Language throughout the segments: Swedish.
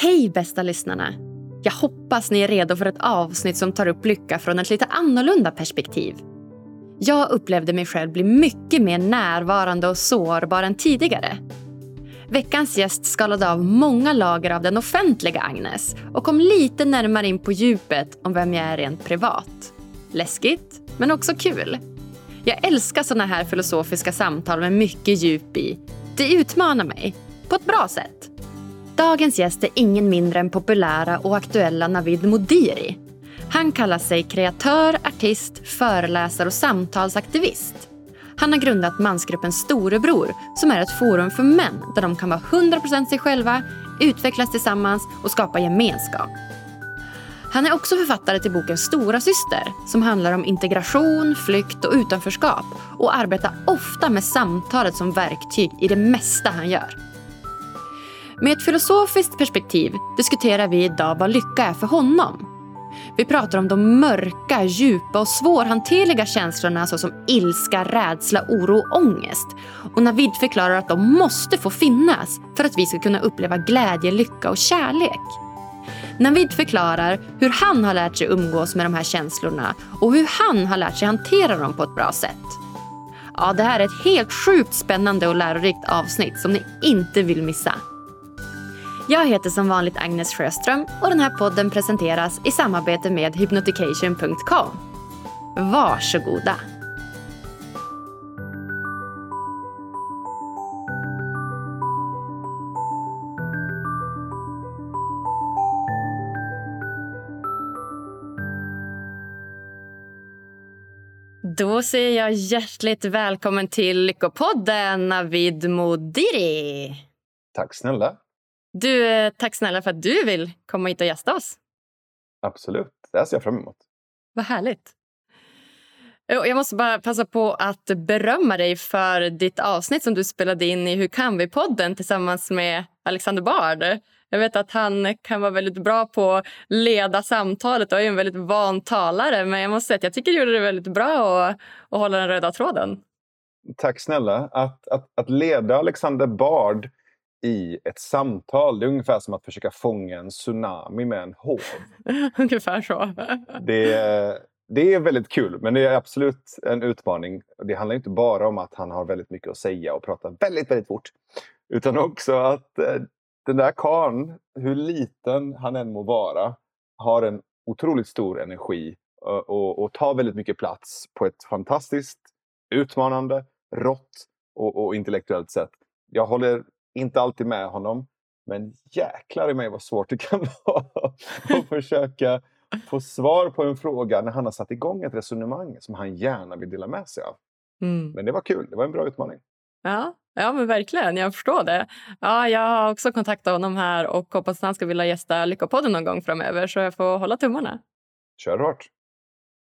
Hej bästa lyssnarna! Jag hoppas ni är redo för ett avsnitt som tar upp lycka från ett lite annorlunda perspektiv. Jag upplevde mig själv bli mycket mer närvarande och sårbar än tidigare. Veckans gäst skalade av många lager av den offentliga Agnes och kom lite närmare in på djupet om vem jag är rent privat. Läskigt, men också kul. Jag älskar såna här filosofiska samtal med mycket djup i. Det utmanar mig, på ett bra sätt. Dagens gäst är ingen mindre än populära och aktuella Navid Modiri. Han kallar sig kreatör, artist, föreläsare och samtalsaktivist. Han har grundat mansgruppen Storebror som är ett forum för män där de kan vara 100% sig själva, utvecklas tillsammans och skapa gemenskap. Han är också författare till boken Stora syster som handlar om integration, flykt och utanförskap och arbetar ofta med samtalet som verktyg i det mesta han gör. Med ett filosofiskt perspektiv diskuterar vi idag vad lycka är för honom. Vi pratar om de mörka, djupa och svårhanterliga känslorna såsom ilska, rädsla, oro och ångest. Och Navid förklarar att de måste få finnas för att vi ska kunna uppleva glädje, lycka och kärlek. Navid förklarar hur han har lärt sig umgås med de här känslorna och hur han har lärt sig hantera dem på ett bra sätt. Ja, det här är ett helt sjukt spännande och lärorikt avsnitt som ni inte vill missa. Jag heter som vanligt Agnes Sjöström och den här podden presenteras i samarbete med hypnotication.com. Varsågoda! Då säger jag hjärtligt välkommen till Lyckopodden, Navid Modiri. Tack snälla. Du, eh, tack snälla för att du vill komma hit och gästa oss. Absolut, det här ser jag fram emot. Vad härligt. Jag måste bara passa på att berömma dig för ditt avsnitt som du spelade in i Hur kan vi-podden tillsammans med Alexander Bard. Jag vet att han kan vara väldigt bra på att leda samtalet och är en väldigt van talare. Men jag måste säga att jag tycker du gjorde det väldigt bra att, att hålla den röda tråden. Tack snälla. Att, att, att leda Alexander Bard i ett samtal. Det är ungefär som att försöka fånga en tsunami med en håv. ungefär så. det, det är väldigt kul, men det är absolut en utmaning. Det handlar inte bara om att han har väldigt mycket att säga och pratar väldigt, väldigt fort. Utan också att eh, den där karln, hur liten han än må vara, har en otroligt stor energi och, och, och tar väldigt mycket plats på ett fantastiskt utmanande, rått och, och intellektuellt sätt. Jag håller inte alltid med honom. Men jäklar i mig vad svårt det kan vara att försöka få svar på en fråga när han har satt igång ett resonemang som han gärna vill dela med sig av. Mm. Men det var kul, det var en bra utmaning. Ja, ja men verkligen. Jag förstår det. Ja, jag har också kontaktat honom här och hoppas att han ska vilja gästa Lyckopodden någon gång framöver så jag får hålla tummarna. Kör hårt.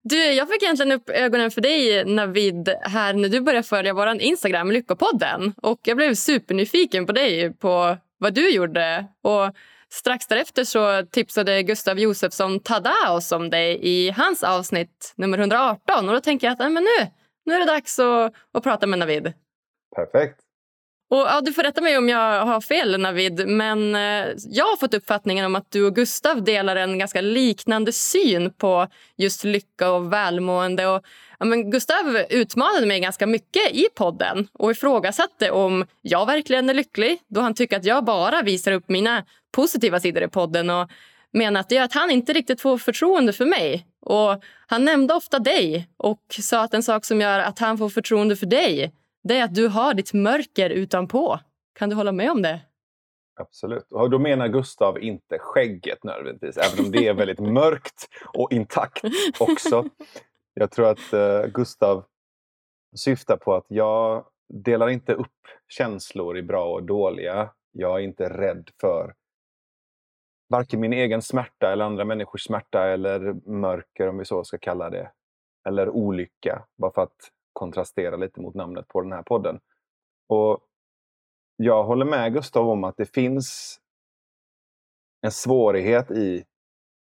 Du, jag fick egentligen upp ögonen för dig Navid här när du började följa vår Instagram, Lyckopodden. Och jag blev supernyfiken på dig, på vad du gjorde. Och strax därefter så tipsade Gustav Josefsson Tadaos om dig i hans avsnitt nummer 118. Och då tänker jag att nej, men nu, nu är det dags att, att prata med Navid. Perfekt. Och, ja, du får rätta mig om jag har fel, Navid, men eh, jag har fått uppfattningen om att du och Gustav delar en ganska liknande syn på just lycka och välmående. Och, ja, men Gustav utmanade mig ganska mycket i podden och ifrågasatte om jag verkligen är lycklig då han tycker att jag bara visar upp mina positiva sidor i podden och menar att det gör att han inte riktigt får förtroende för mig. Och Han nämnde ofta dig och sa att en sak som gör att han får förtroende för dig det är att du har ditt mörker utanpå. Kan du hålla med om det? Absolut. Och då menar Gustav inte skägget nödvändigtvis, även om det är väldigt mörkt och intakt också. Jag tror att uh, Gustav syftar på att jag delar inte upp känslor i bra och dåliga. Jag är inte rädd för varken min egen smärta eller andra människors smärta eller mörker, om vi så ska kalla det. Eller olycka, bara för att kontrastera lite mot namnet på den här podden. Och jag håller med Gustav om att det finns en svårighet i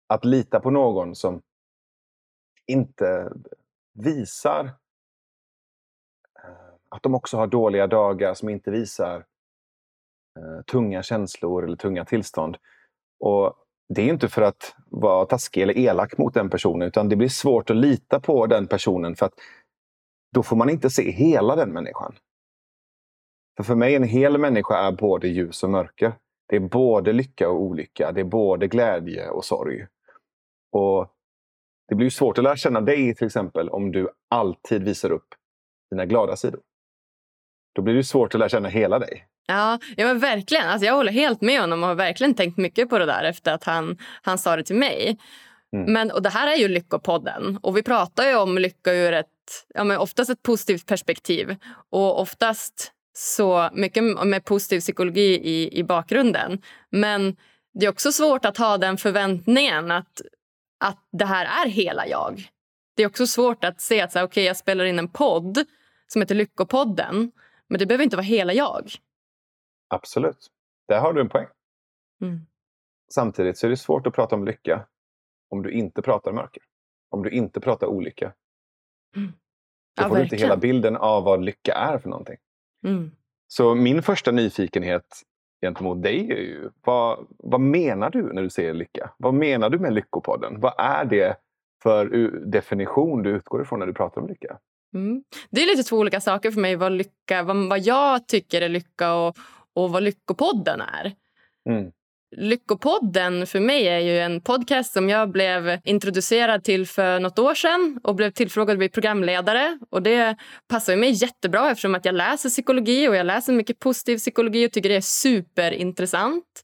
att lita på någon som inte visar eh, att de också har dåliga dagar, som inte visar eh, tunga känslor eller tunga tillstånd. Och Det är inte för att vara taskig eller elak mot den personen utan det blir svårt att lita på den personen för att då får man inte se hela den människan. För för mig en hel människa är både ljus och mörker. Det är både lycka och olycka. Det är både glädje och sorg. Och Det blir svårt att lära känna dig till exempel om du alltid visar upp dina glada sidor. Då blir det svårt att lära känna hela dig. Ja, ja men verkligen. Alltså jag håller helt med honom och har verkligen tänkt mycket på det där efter att han, han sa det till mig. Mm. Men, och det här är ju Lyckopodden och vi pratar ju om lycka ur ett, ja, men oftast ett positivt perspektiv och oftast så mycket med positiv psykologi i, i bakgrunden. Men det är också svårt att ha den förväntningen att, att det här är hela jag. Det är också svårt att se att så här, okay, jag spelar in en podd som heter Lyckopodden men det behöver inte vara hela jag. Absolut. Där har du en poäng. Mm. Samtidigt så är det svårt att prata om lycka om du inte pratar mörker. Om du inte pratar olycka. Mm. Då får du inte hela bilden av vad lycka är för någonting. Mm. Så min första nyfikenhet gentemot dig är ju, vad, vad menar du när du säger lycka? Vad menar du med Lyckopodden? Vad är det för definition du utgår ifrån när du pratar om lycka? Mm. Det är lite två olika saker för mig, vad, lycka, vad, vad jag tycker är lycka och, och vad Lyckopodden är. Mm. Lyckopodden för mig är ju en podcast som jag blev introducerad till för nåt år sedan och blev tillfrågad att bli programledare. Och Det passar mig jättebra eftersom att jag läser psykologi och jag läser mycket positiv psykologi och tycker det är superintressant.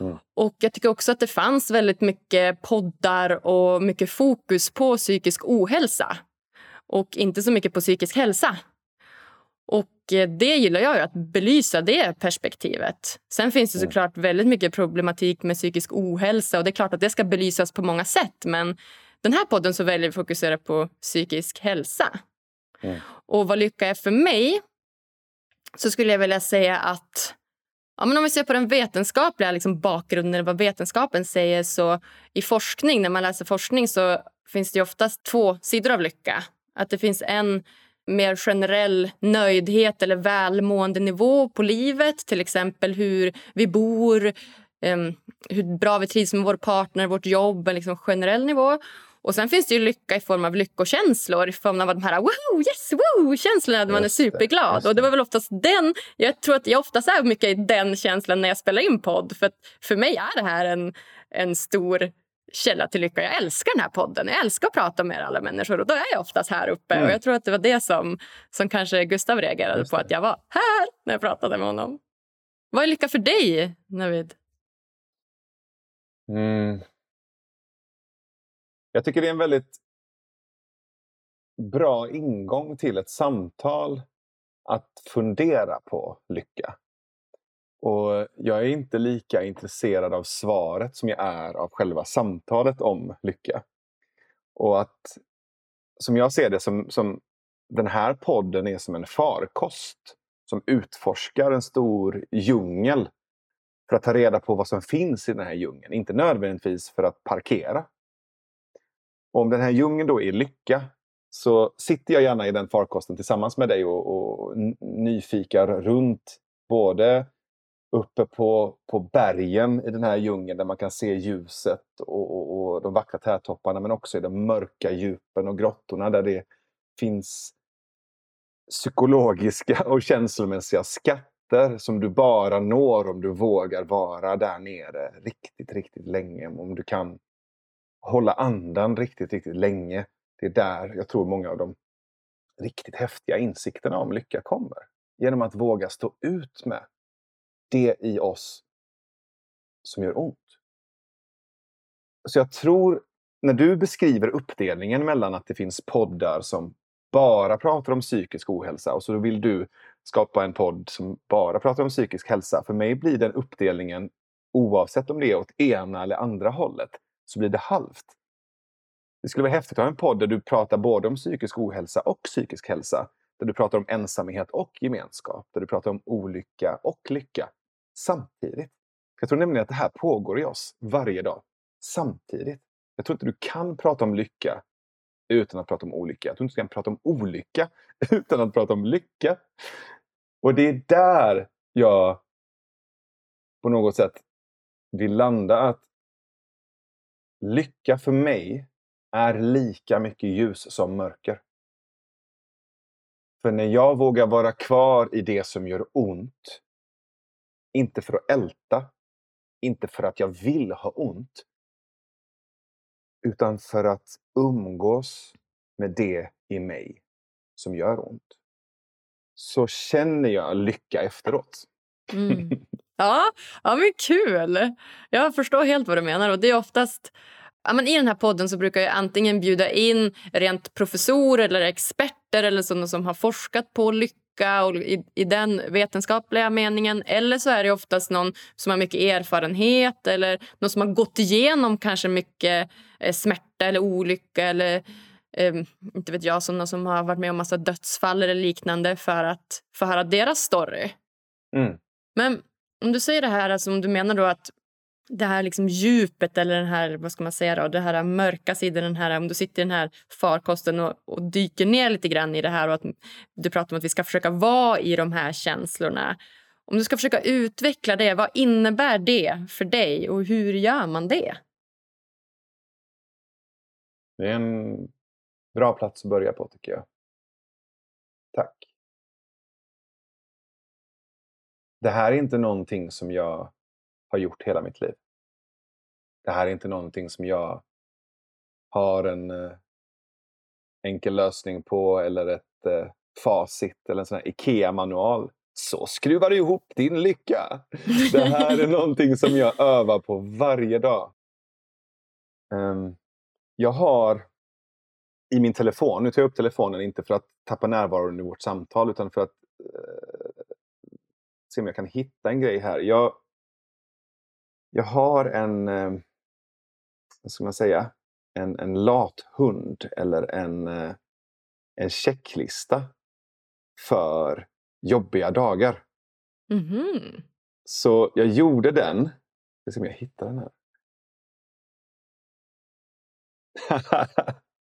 Mm. Och Jag tycker också att det fanns väldigt mycket poddar och mycket fokus på psykisk ohälsa och inte så mycket på psykisk hälsa. Och eh, det gillar jag, att belysa det perspektivet. Sen finns det såklart väldigt mycket problematik med psykisk ohälsa och det är klart att det ska belysas på många sätt. Men den här podden så väljer vi att fokusera på psykisk hälsa. Mm. Och vad lycka är för mig så skulle jag vilja säga att ja, men om vi ser på den vetenskapliga liksom bakgrunden, vad vetenskapen säger så i forskning, när man läser forskning så finns det oftast två sidor av lycka. Att det finns en mer generell nöjdhet eller välmåendenivå på livet. Till exempel hur vi bor, um, hur bra vi trivs med vår partner, vårt jobb, en liksom generell nivå. Och sen finns det ju lycka i form av lyckokänslor, i form av de här woho, yes, woo, känslorna när man är superglad. Det, och det var väl oftast den, jag tror att jag oftast är mycket i den känslan när jag spelar in podd. För för mig är det här en, en stor källa till lycka. Jag älskar den här podden. Jag älskar att prata med alla människor och då är jag oftast här uppe. Mm. Och jag tror att det var det som, som kanske Gustav reagerade på att jag var här när jag pratade med honom. Vad är lycka för dig, Navid? Mm. Jag tycker det är en väldigt bra ingång till ett samtal att fundera på lycka. Och jag är inte lika intresserad av svaret som jag är av själva samtalet om lycka. Och att, som jag ser det, som, som den här podden är som en farkost som utforskar en stor djungel för att ta reda på vad som finns i den här djungeln. Inte nödvändigtvis för att parkera. Och om den här djungeln då är lycka så sitter jag gärna i den farkosten tillsammans med dig och, och nyfikar runt både uppe på, på bergen i den här djungeln där man kan se ljuset och, och, och de vackra trädtopparna men också i de mörka djupen och grottorna där det finns psykologiska och känslomässiga skatter som du bara når om du vågar vara där nere riktigt, riktigt länge. Om du kan hålla andan riktigt, riktigt länge. Det är där jag tror många av de riktigt häftiga insikterna om lycka kommer. Genom att våga stå ut med det i oss som gör ont. Så jag tror, när du beskriver uppdelningen mellan att det finns poddar som bara pratar om psykisk ohälsa och så vill du skapa en podd som bara pratar om psykisk hälsa. För mig blir den uppdelningen, oavsett om det är åt ena eller andra hållet, så blir det halvt. Det skulle vara häftigt att ha en podd där du pratar både om psykisk ohälsa och psykisk hälsa. Där du pratar om ensamhet och gemenskap. Där du pratar om olycka och lycka samtidigt. Jag tror nämligen att det här pågår i oss varje dag, samtidigt. Jag tror inte du kan prata om lycka utan att prata om olycka. Jag tror inte du kan prata om olycka utan att prata om lycka. Och det är där jag på något sätt vill landa att lycka för mig är lika mycket ljus som mörker. För när jag vågar vara kvar i det som gör ont, inte för att älta, inte för att jag vill ha ont, utan för att umgås med det i mig som gör ont, så känner jag lycka efteråt. Mm. Ja, ja, men kul! Jag förstår helt vad du menar. Och det är oftast... Ja, men I den här podden så brukar jag antingen bjuda in rent professorer eller experter eller sådana som har forskat på lycka och i, i den vetenskapliga meningen. Eller så är det oftast någon som har mycket erfarenhet eller någon som har gått igenom kanske mycket eh, smärta eller olycka eller eh, inte vet jag, sådana som har varit med om massa dödsfall eller liknande för att få höra deras story. Mm. Men om du säger det här, alltså om du menar då att det här liksom djupet eller den här, vad ska man säga då, det här mörka sidan, den här, om du sitter i den här farkosten och, och, dyker ner lite grann i det här och att du pratar om att vi ska försöka vara i de här känslorna. Om du ska försöka utveckla det, vad innebär det för dig och hur gör man det? Det är en bra plats att börja på tycker jag. Tack. Det här är inte någonting som jag har gjort hela mitt liv. Det här är inte någonting som jag har en eh, enkel lösning på eller ett eh, facit eller en sån här IKEA-manual. Så skruvar du ihop din lycka! Det här är någonting som jag övar på varje dag. Um, jag har i min telefon, nu tar jag upp telefonen inte för att tappa närvaron i vårt samtal utan för att eh, se om jag kan hitta en grej här. Jag, jag har en, eh, vad ska man säga, en, en lathund eller en, eh, en checklista för jobbiga dagar. Mm -hmm. Så jag gjorde den. Jag ska se om jag hittar den här.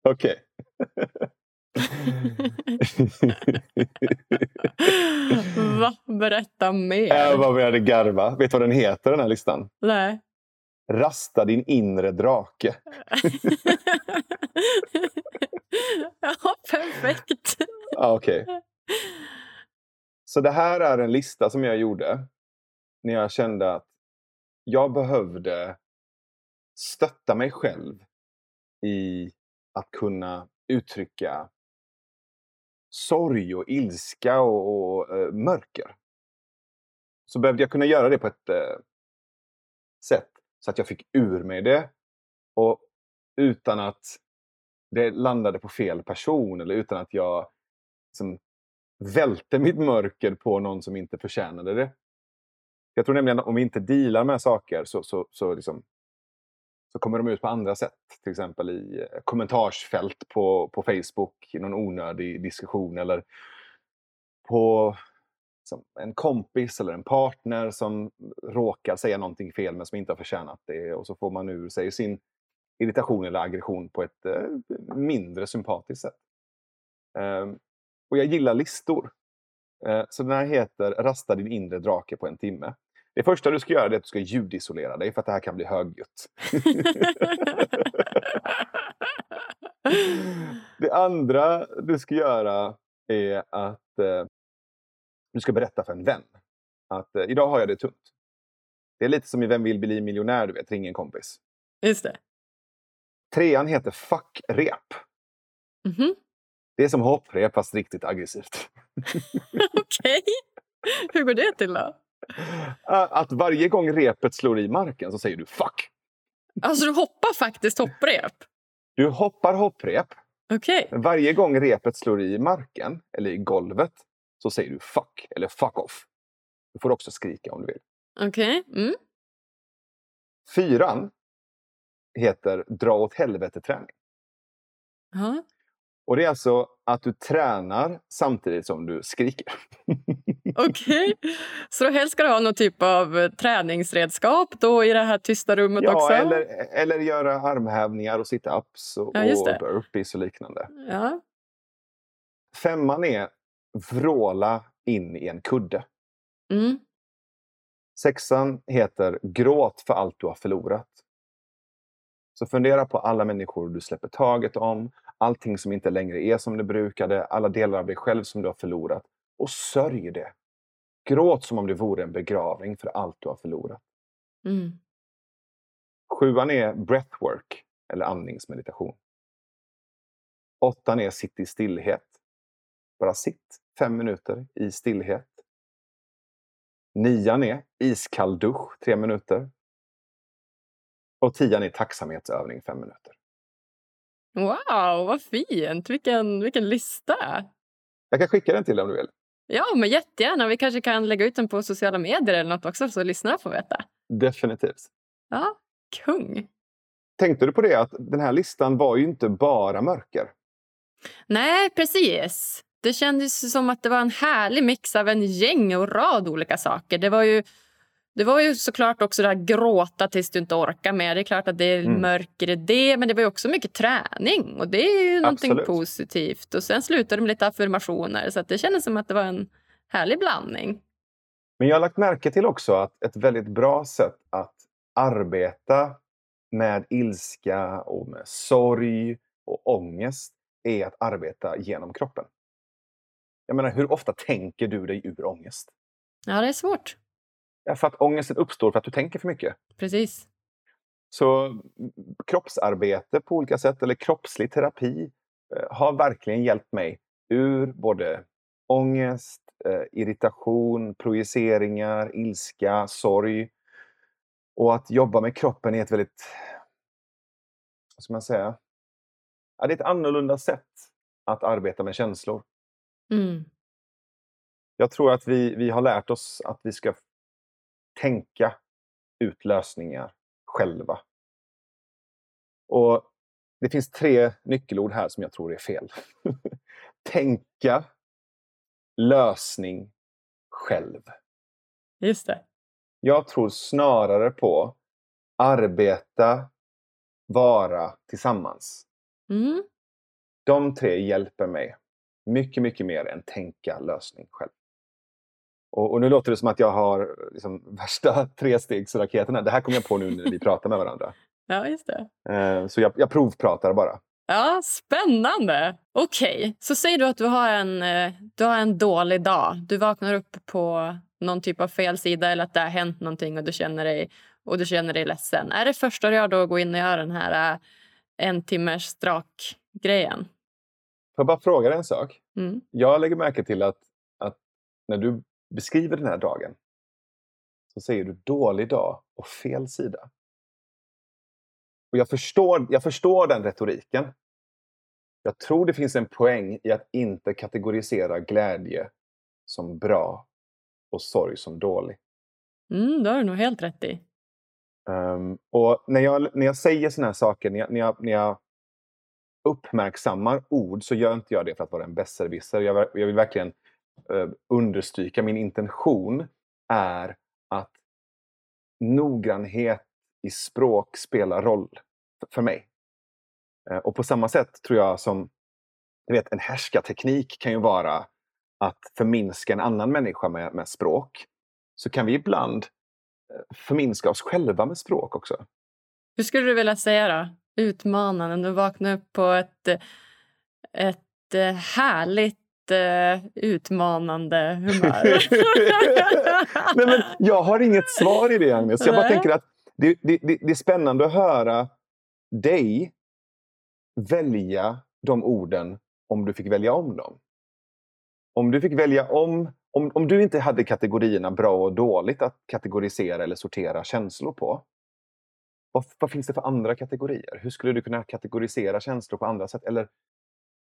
Okej. Va? Berätta mer. Jag bara började garva. Vet du vad den heter den här listan? Nej. Rasta din inre drake. ja, perfekt. ah, Okej. Okay. Så det här är en lista som jag gjorde när jag kände att jag behövde stötta mig själv i att kunna uttrycka sorg och ilska och, och uh, mörker. Så behövde jag kunna göra det på ett uh, sätt så att jag fick ur mig det och utan att det landade på fel person eller utan att jag liksom, välte mitt mörker på någon som inte förtjänade det. Jag tror nämligen att om vi inte dealar med saker så, så, så liksom, så kommer de ut på andra sätt. Till exempel i eh, kommentarsfält på, på Facebook, i någon onödig diskussion eller på en kompis eller en partner som råkar säga någonting fel men som inte har förtjänat det och så får man ur sig sin irritation eller aggression på ett eh, mindre sympatiskt sätt. Eh, och jag gillar listor. Eh, så den här heter Rasta din inre drake på en timme. Det första du ska göra är att du ska ljudisolera dig för att det här kan bli högljutt. det andra du ska göra är att eh, du ska berätta för en vän att eh, idag har jag det tungt. Det är lite som i Vem vill bli miljonär? Du vet, ring en kompis. Just det. Trean heter Fuckrep. Mm -hmm. Det är som hopprep fast riktigt aggressivt. Okej. Okay. Hur går det till då? Att varje gång repet slår i marken så säger du fuck. Alltså du hoppar faktiskt hopprep? Du hoppar hopprep. Okay. Varje gång repet slår i marken eller i golvet så säger du fuck eller fuck off. Du får också skrika om du vill. Okej. Okay. Mm. Fyran heter dra åt helvete-träning. Uh -huh. Och det är alltså att du tränar samtidigt som du skriker. Okej, okay. så då helst ska du ha någon typ av eh, träningsredskap då i det här tysta rummet ja, också? Eller, eller göra armhävningar och sit-ups och, ja, och burpees och liknande. Ja. Femman är vråla in i en kudde. Mm. Sexan heter gråt för allt du har förlorat. Så fundera på alla människor du släpper taget om, allting som inte längre är som det brukade, alla delar av dig själv som du har förlorat. Och sörj det. Gråt som om det vore en begravning för allt du har förlorat. Mm. Sjuan är breathwork, eller andningsmeditation. Åttan är sitt i stillhet. Bara sitt fem minuter i stillhet. Nian är iskall dusch, tre minuter. Och tian är tacksamhetsövning, fem minuter. Wow, vad fint! Vilken, vilken lista! Jag kan skicka den till dig om du vill. Ja, men jättegärna. Vi kanske kan lägga ut den på sociala medier eller något också så lyssnarna får veta. Definitivt. Ja, kung! Tänkte du på det att den här listan var ju inte bara mörker? Nej, precis. Det kändes som att det var en härlig mix av en gäng och rad olika saker. Det var ju, det var ju såklart också det här gråta tills du inte orkar mer. Det är klart att det är Mm. mörker i det, men det var ju också mycket träning och det är ju någonting Absolut. positivt. Och sen slutade det med lite affirmationer så att det kändes som att det var en härlig blandning. Men jag har lagt märke till också att ett väldigt bra sätt att arbeta med ilska och med sorg och ångest är att arbeta genom kroppen. Jag menar, hur ofta tänker du dig ur ångest? Ja, det är svårt. Ja, för att ångesten uppstår för att du tänker för mycket. Precis. Så kroppsarbete på olika sätt, eller kroppslig terapi, eh, har verkligen hjälpt mig ur både ångest, eh, irritation, projiceringar, ilska, sorg. Och att jobba med kroppen är ett väldigt, vad ska man säga, ja, det är ett annorlunda sätt att arbeta med känslor. Mm. Jag tror att vi, vi har lärt oss att vi ska tänka ut lösningar själva. Och det finns tre nyckelord här som jag tror är fel. Tänka, lösning, själv. Just det. Jag tror snarare på arbeta, vara tillsammans. Mm. De tre hjälper mig mycket, mycket mer än tänka lösning själv. Och, och nu låter det som att jag har liksom, värsta trestegsraketen. här. Det här kom jag på nu när vi pratar med varandra. Ja, just det. Eh, så jag, jag provpratar bara. Ja, spännande. Okej, så säg du att du har, en, eh, du har en dålig dag. Du vaknar upp på någon typ av fel sida eller att det har hänt någonting och du känner dig, och du känner dig ledsen. Är det första du gör då att gå in och göra den här eh, en timmars strak-grejen? Får jag bara fråga dig en sak? Mm. Jag lägger märke till att, att när du beskriver den här dagen så säger du dålig dag och fel sida. Och jag förstår, jag förstår den retoriken. Jag tror det finns en poäng i att inte kategorisera glädje som bra och sorg som dålig. Mm, det har du nog helt rätt i. Ehm, och när jag, när jag säger såna här saker, när jag, när, jag, när jag uppmärksammar ord så gör inte jag det för att vara en besserwisser. Jag, jag vill verkligen Eh, understryka, min intention är att noggrannhet i språk spelar roll för mig. Eh, och på samma sätt tror jag som du vet, en härskarteknik kan ju vara att förminska en annan människa med, med språk. Så kan vi ibland eh, förminska oss själva med språk också. Hur skulle du vilja säga då? Utmanande. Du vaknar upp på ett, ett härligt utmanande humör. Nej, men jag har inget svar i det, Agnes. Jag bara Nej. tänker att det, det, det, det är spännande att höra dig välja de orden om du fick välja om dem. Om du fick välja om, om, om du inte hade kategorierna bra och dåligt att kategorisera eller sortera känslor på. Vad, vad finns det för andra kategorier? Hur skulle du kunna kategorisera känslor på andra sätt? Eller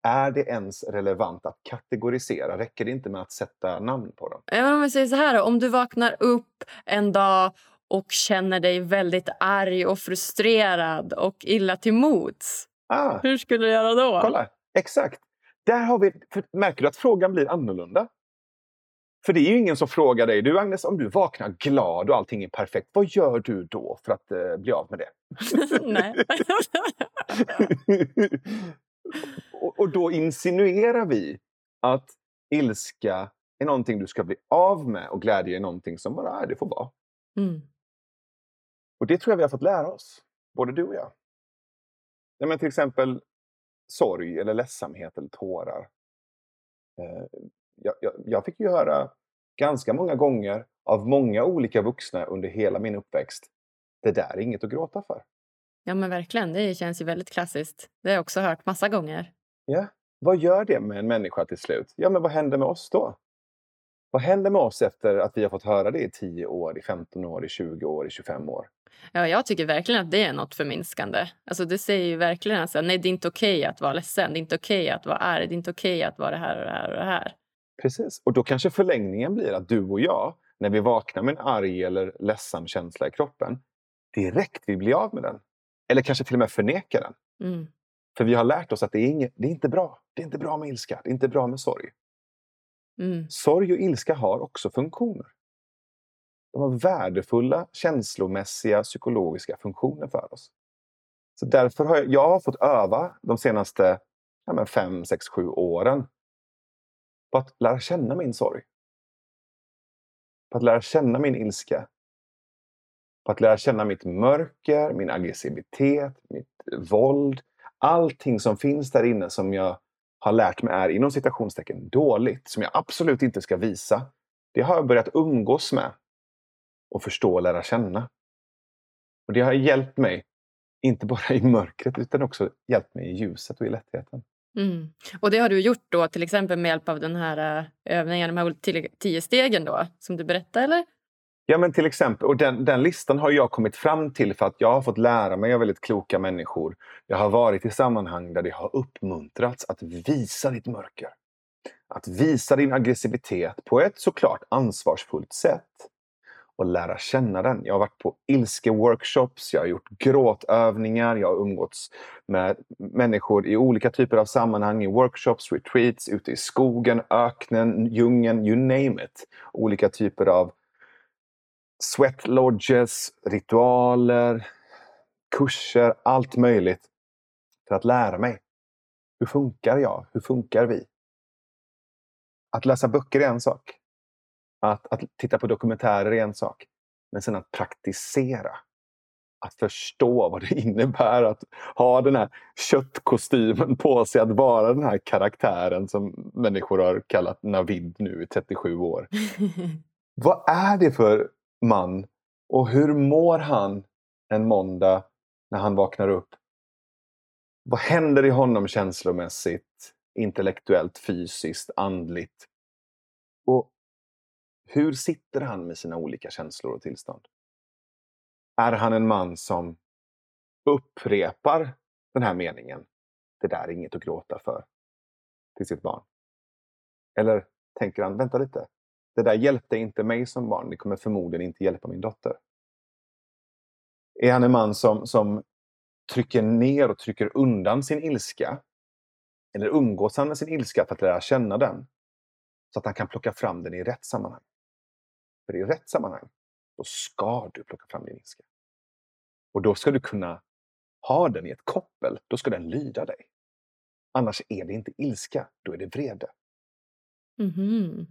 är det ens relevant att kategorisera? Räcker det inte med att sätta namn på dem? Ja, om vi säger så här om du vaknar upp en dag och känner dig väldigt arg och frustrerad och illa till mods. Ah, Hur skulle du göra då? Kolla, exakt. Där har vi, märker du att frågan blir annorlunda? För det är ju ingen som frågar dig, du Agnes, om du vaknar glad och allting är perfekt, vad gör du då för att eh, bli av med det? Nej. och, och då insinuerar vi att ilska är någonting du ska bli av med och glädje är någonting som bara är, det får vara. Mm. Och det tror jag vi har fått lära oss, både du och jag. Ja, men till exempel sorg eller ledsamhet eller tårar. Eh, jag, jag, jag fick ju höra ganska många gånger av många olika vuxna under hela min uppväxt. Det där är inget att gråta för. Ja men verkligen, det känns ju väldigt klassiskt. Det har jag också hört massa gånger. Ja, vad gör det med en människa till slut? Ja, men vad händer med oss då? Vad händer med oss efter att vi har fått höra det i 10 år, i 15 år, i 20 år, i 25 år? Ja, jag tycker verkligen att det är något förminskande. Alltså, det säger ju verkligen att nej, det är inte okej okay att vara ledsen, det är inte okej okay att vara arg, det är inte okej okay att vara det här och det här och det här. Precis, och då kanske förlängningen blir att du och jag, när vi vaknar med en arg eller ledsen känsla i kroppen, direkt vill bli av med den. Eller kanske till och med förneka den. Mm. För vi har lärt oss att det är, inget, det är inte bra. Det är inte bra med ilska, det är inte bra med sorg. Mm. Sorg och ilska har också funktioner. De har värdefulla känslomässiga psykologiska funktioner för oss. Så därför har jag, jag har fått öva de senaste ja, fem, sex, sju åren på att lära känna min sorg. På att lära känna min ilska. På att lära känna mitt mörker, min aggressivitet, mitt våld. Allting som finns där inne som jag har lärt mig är inom citationstecken dåligt, som jag absolut inte ska visa. Det har jag börjat umgås med och förstå och lära känna. Och Det har hjälpt mig, inte bara i mörkret utan också hjälpt mig i ljuset och i lättheten. Mm. Och det har du gjort då till exempel med hjälp av den här eh, övningen, de här tio stegen då, som du berättade eller? Ja men till exempel, och den, den, listan har jag kommit fram till för att jag har fått lära mig av väldigt kloka människor. Jag har varit i sammanhang där det har uppmuntrats att visa ditt mörker. Att visa din aggressivitet på ett såklart ansvarsfullt sätt och lära känna den. Jag har varit på ilske-workshops, jag har gjort gråtövningar, jag har umgåtts med människor i olika typer av sammanhang, i workshops, retreats, ute i skogen, öknen, djungeln, you name it. Olika typer av sweat lodges, ritualer, kurser, allt möjligt för att lära mig. Hur funkar jag? Hur funkar vi? Att läsa böcker är en sak. Att, att titta på dokumentärer är en sak. Men sen att praktisera. Att förstå vad det innebär att ha den här köttkostymen på sig. Att vara den här karaktären som människor har kallat Navid nu i 37 år. vad är det för man och hur mår han en måndag när han vaknar upp? Vad händer i honom känslomässigt, intellektuellt, fysiskt, andligt? Och hur sitter han med sina olika känslor och tillstånd? Är han en man som upprepar den här meningen, det där är inget att gråta för, till sitt barn? Eller tänker han, vänta lite, det där hjälpte inte mig som barn, det kommer förmodligen inte hjälpa min dotter. Är han en man som, som trycker ner och trycker undan sin ilska? Eller umgås han med sin ilska för att lära känna den? Så att han kan plocka fram den i rätt sammanhang. För i rätt sammanhang, då ska du plocka fram din ilska. Och då ska du kunna ha den i ett koppel. Då ska den lyda dig. Annars är det inte ilska, då är det vrede. Mm -hmm.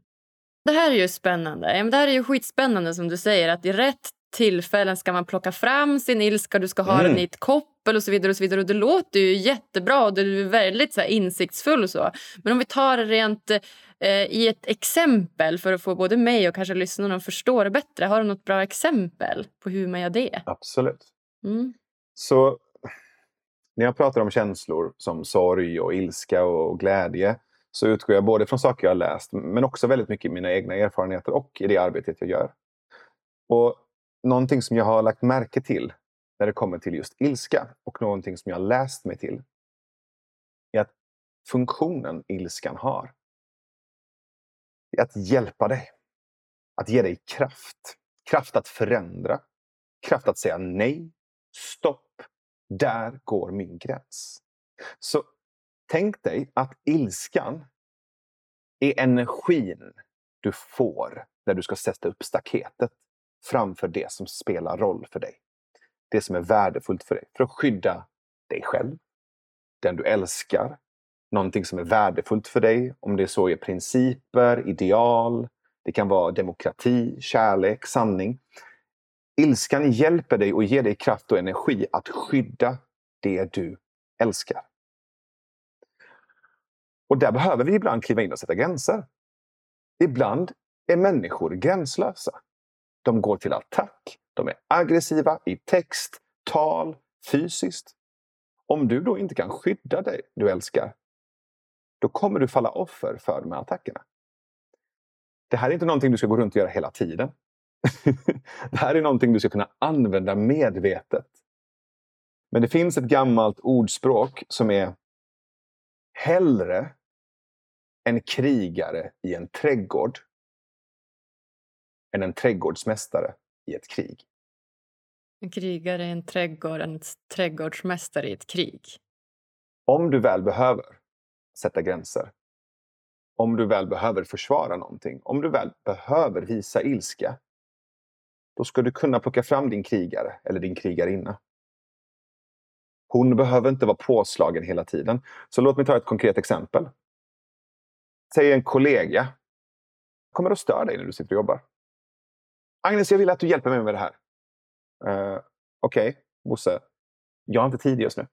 Det här är ju spännande. Det här är ju skitspännande som du säger att i rätt tillfällen ska man plocka fram sin ilska, du ska ha mm. den i ett koppel och så vidare. och så vidare. Och Det låter ju jättebra och du är väldigt så insiktsfull. Och så. Men om vi tar det rent eh, i ett exempel för att få både mig och kanske lyssnarna att förstå det bättre. Har du något bra exempel på hur man gör det? Absolut. Mm. Så när jag pratar om känslor som sorg och ilska och glädje så utgår jag både från saker jag har läst men också väldigt mycket i mina egna erfarenheter och i det arbetet jag gör. Och Någonting som jag har lagt märke till när det kommer till just ilska och någonting som jag har läst mig till är att funktionen ilskan har är att hjälpa dig. Att ge dig kraft. Kraft att förändra. Kraft att säga nej. Stopp. Där går min gräns. Så tänk dig att ilskan är energin du får när du ska sätta upp staketet framför det som spelar roll för dig. Det som är värdefullt för dig. För att skydda dig själv, den du älskar, någonting som är värdefullt för dig. Om det så är principer, ideal, det kan vara demokrati, kärlek, sanning. Ilskan hjälper dig och ger dig kraft och energi att skydda det du älskar. Och där behöver vi ibland kliva in och sätta gränser. Ibland är människor gränslösa. De går till attack, de är aggressiva i text, tal, fysiskt. Om du då inte kan skydda dig du älskar, då kommer du falla offer för de här attackerna. Det här är inte någonting du ska gå runt och göra hela tiden. det här är någonting du ska kunna använda medvetet. Men det finns ett gammalt ordspråk som är Hellre en krigare i en trädgård än en trädgårdsmästare i ett krig. En krigare i en trädgård, en trädgårdsmästare i ett krig. Om du väl behöver sätta gränser, om du väl behöver försvara någonting, om du väl behöver visa ilska, då ska du kunna plocka fram din krigare eller din krigarinna. Hon behöver inte vara påslagen hela tiden. Så låt mig ta ett konkret exempel. Säg en kollega kommer att störa dig när du sitter och jobbar. Agnes, jag vill att du hjälper mig med det här. Uh, Okej, okay, Bosse. Jag har inte tid just nu.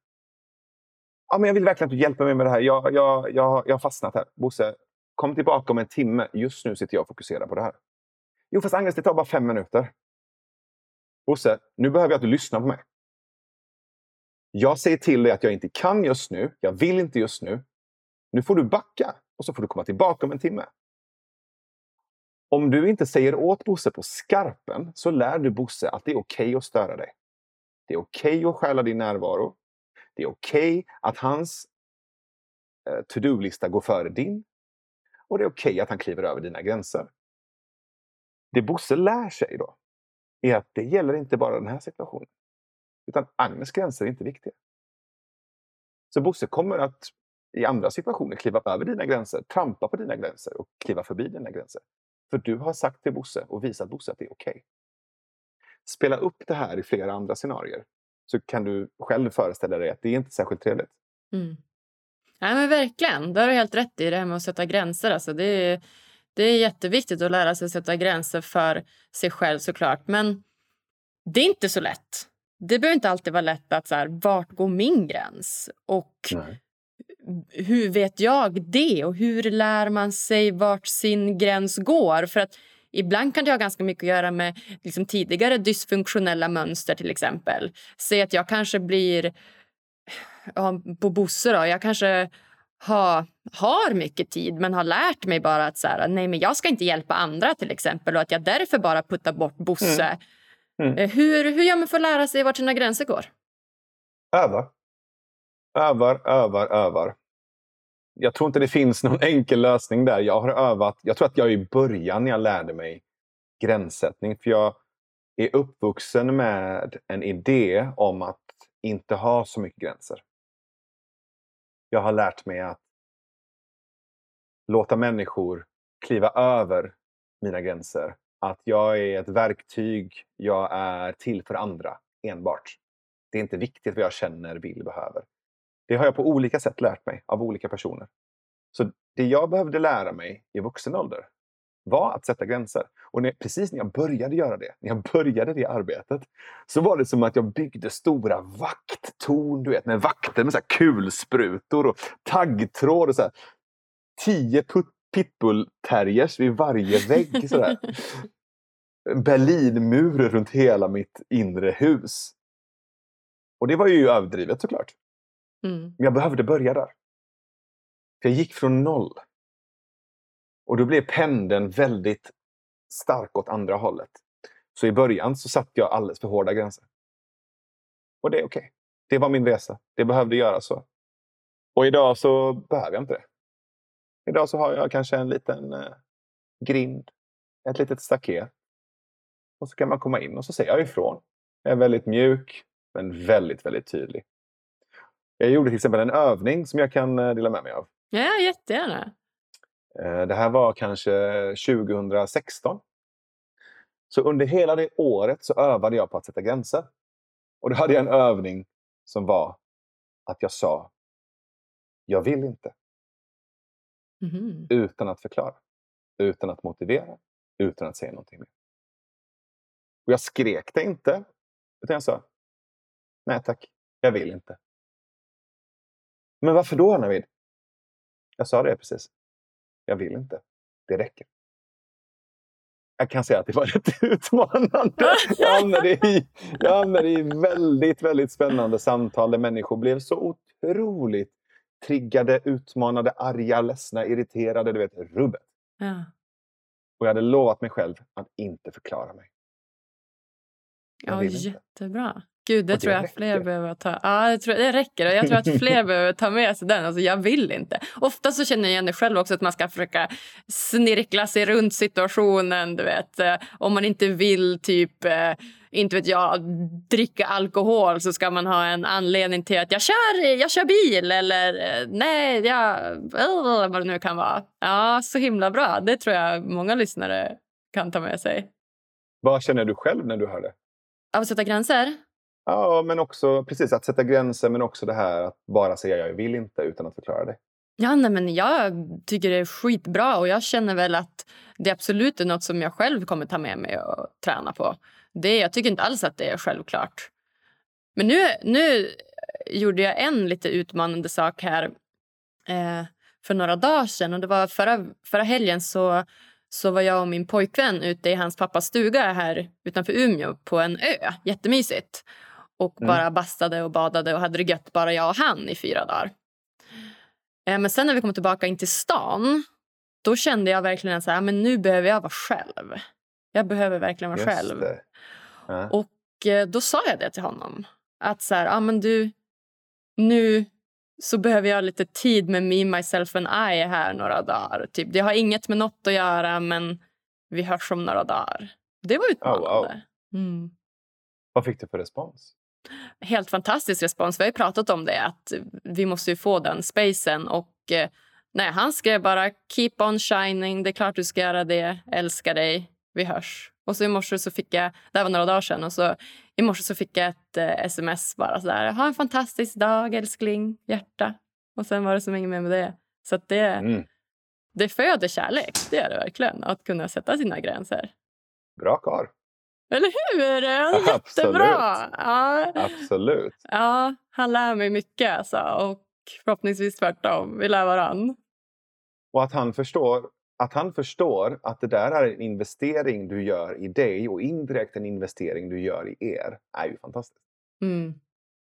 Ja, men jag vill verkligen att du hjälper mig med det här. Jag, jag, jag, jag har fastnat här. Bosse, kom tillbaka om en timme. Just nu sitter jag och fokuserar på det här. Jo, fast Agnes, det tar bara fem minuter. Bosse, nu behöver jag att du lyssnar på mig. Jag säger till dig att jag inte kan just nu. Jag vill inte just nu. Nu får du backa och så får du komma tillbaka om en timme. Om du inte säger åt Bosse på skarpen så lär du Bosse att det är okej okay att störa dig. Det är okej okay att stjäla din närvaro. Det är okej okay att hans eh, to-do-lista går före din. Och det är okej att han kliver över dina gränser. Det Bosse lär sig då är att det gäller inte bara den här situationen. Utan Agnes gränser är inte viktiga. Så Bosse kommer att i andra situationer kliva över dina gränser, trampa på dina gränser och kliva förbi dina gränser. För du har sagt till Bosse och visat Bosse att det är okej. Okay. Spela upp det här i flera andra scenarier så kan du själv föreställa dig att det är inte särskilt trevligt. Mm. Nej, men verkligen. Det har du helt rätt i, det här med att sätta gränser. Alltså, det, är, det är jätteviktigt att lära sig att sätta gränser för sig själv såklart. Men det är inte så lätt. Det behöver inte alltid vara lätt att så här, vart går min gräns? Och Nej hur vet jag det? Och hur lär man sig vart sin gräns går? För att Ibland kan det ha ganska mycket att göra med liksom, tidigare dysfunktionella mönster till exempel. Säg att jag kanske blir... Ja, på Bosse då. Jag kanske har, har mycket tid men har lärt mig bara att så här, nej men jag ska inte hjälpa andra till exempel och att jag därför bara puttar bort Bosse. Mm. Mm. Eh, hur, hur gör man för att lära sig vart sina gränser går? Öva. Övar, övar, övar. Jag tror inte det finns någon enkel lösning där. Jag har övat. Jag tror att jag i början när jag lärde mig gränssättning. För jag är uppvuxen med en idé om att inte ha så mycket gränser. Jag har lärt mig att låta människor kliva över mina gränser. Att jag är ett verktyg. Jag är till för andra enbart. Det är inte viktigt vad jag känner, vill, behöver. Det har jag på olika sätt lärt mig av olika personer. Så det jag behövde lära mig i vuxen ålder var att sätta gränser. Och när, precis när jag började göra det, när jag började det arbetet, så var det som att jag byggde stora vakttorn, du vet, med vakter med så här kulsprutor och taggtråd och så här, tio pitbull-terriers vid varje vägg. Så där. Berlinmur runt hela mitt inre hus. Och det var ju överdrivet såklart. Mm. Men jag behövde börja där. För jag gick från noll. Och då blev pendeln väldigt stark åt andra hållet. Så i början så satte jag alldeles för hårda gränser. Och det är okej. Okay. Det var min resa. Det behövde göras så. Och idag så behöver jag inte det. Idag så har jag kanske en liten eh, grind. Ett litet staket. Och så kan man komma in och så säger jag ifrån. Jag är väldigt mjuk men väldigt, väldigt tydlig. Jag gjorde till exempel en övning som jag kan eh, dela med mig av. Ja, jättegärna. Eh, det här var kanske 2016. Så under hela det året så övade jag på att sätta gränser. Och då hade jag en övning som var att jag sa Jag vill inte. Mm. Utan att förklara. Utan att motivera. Utan att säga någonting mer. Och jag skrek det inte. Utan jag sa Nej tack, jag vill inte. Men varför då Navid? Jag sa det precis. Jag vill inte. Det räcker. Jag kan säga att det var rätt utmanande. Jag hamnade i, jag hamnade i väldigt, väldigt spännande samtal där människor blev så otroligt triggade, utmanade, arga, ledsna, irriterade. Du vet, rubbet. Ja. Och jag hade lovat mig själv att inte förklara mig. Jag Ja, vill inte. Gud, det, det tror jag räcker. fler behöver ta. Ja, det, tror, det räcker. Jag tror att fler behöver ta med sig den. Alltså, jag vill inte. Ofta så känner jag igen det själv också att man ska försöka snirkla sig runt situationen. Du vet. Eh, Om man inte vill typ, eh, inte vet jag, dricka alkohol så ska man ha en anledning till att jag kör, jag kör bil eller eh, nej, jag, vad det nu kan vara. Ja, så himla bra. Det tror jag många lyssnare kan ta med sig. Vad känner du själv när du hör det? Av att sätta gränser? Ja, men också precis att sätta gränser men också det här att bara säga jag vill inte utan att förklara det. Ja, nej, men jag tycker det är skitbra och jag känner väl att det absolut är något som jag själv kommer ta med mig och träna på. Det, jag tycker inte alls att det är självklart. Men nu, nu eh, gjorde jag en lite utmanande sak här eh, för några dagar sedan. Och det var förra, förra helgen så, så var jag och min pojkvän ute i hans pappas stuga här utanför Umeå på en ö. Jättemysigt. Och Mm. bara bastade och badade och hade det gött bara jag och han i fyra dagar. Eh, Men sen när vi kom tillbaka in till stan då kände jag verkligen att här, men nu behöver jag vara själv. Jag behöver verkligen vara Just själv. Ja. Och eh, då sa jag det till honom. Att så här, ah, men du, nu så behöver jag lite tid med me, myself and I här några dagar. Typ. Det har inget med något att göra, men vi hörs om några dagar. Det var utmanande. Mm. Vad fick du för respons? Helt fantastisk respons. Vi har ju pratat om det, att vi måste ju få den spacen. Och eh, nej, han skrev bara keep on shining, det är klart du ska göra det, älskar dig, vi hörs. Och så i morse så fick jag, det var några dagar sedan, och så i morse så fick jag ett eh, sms bara sådär, ha en fantastisk dag älskling, hjärta. Och sen var det som inget mer med det. Så det, Mm. det föder kärlek, det är det verkligen, att kunna sätta sina gränser. Bra karl. Eller hur? Ja, Absolut. Jättebra! Ja. Absolut. Ja, han lär mig mycket alltså. Och förhoppningsvis tvärtom. Vi lär varann. Och att han förstår att han förstår att det där är en investering du gör i dig och indirekt en investering du gör i er är ju fantastiskt. Mm.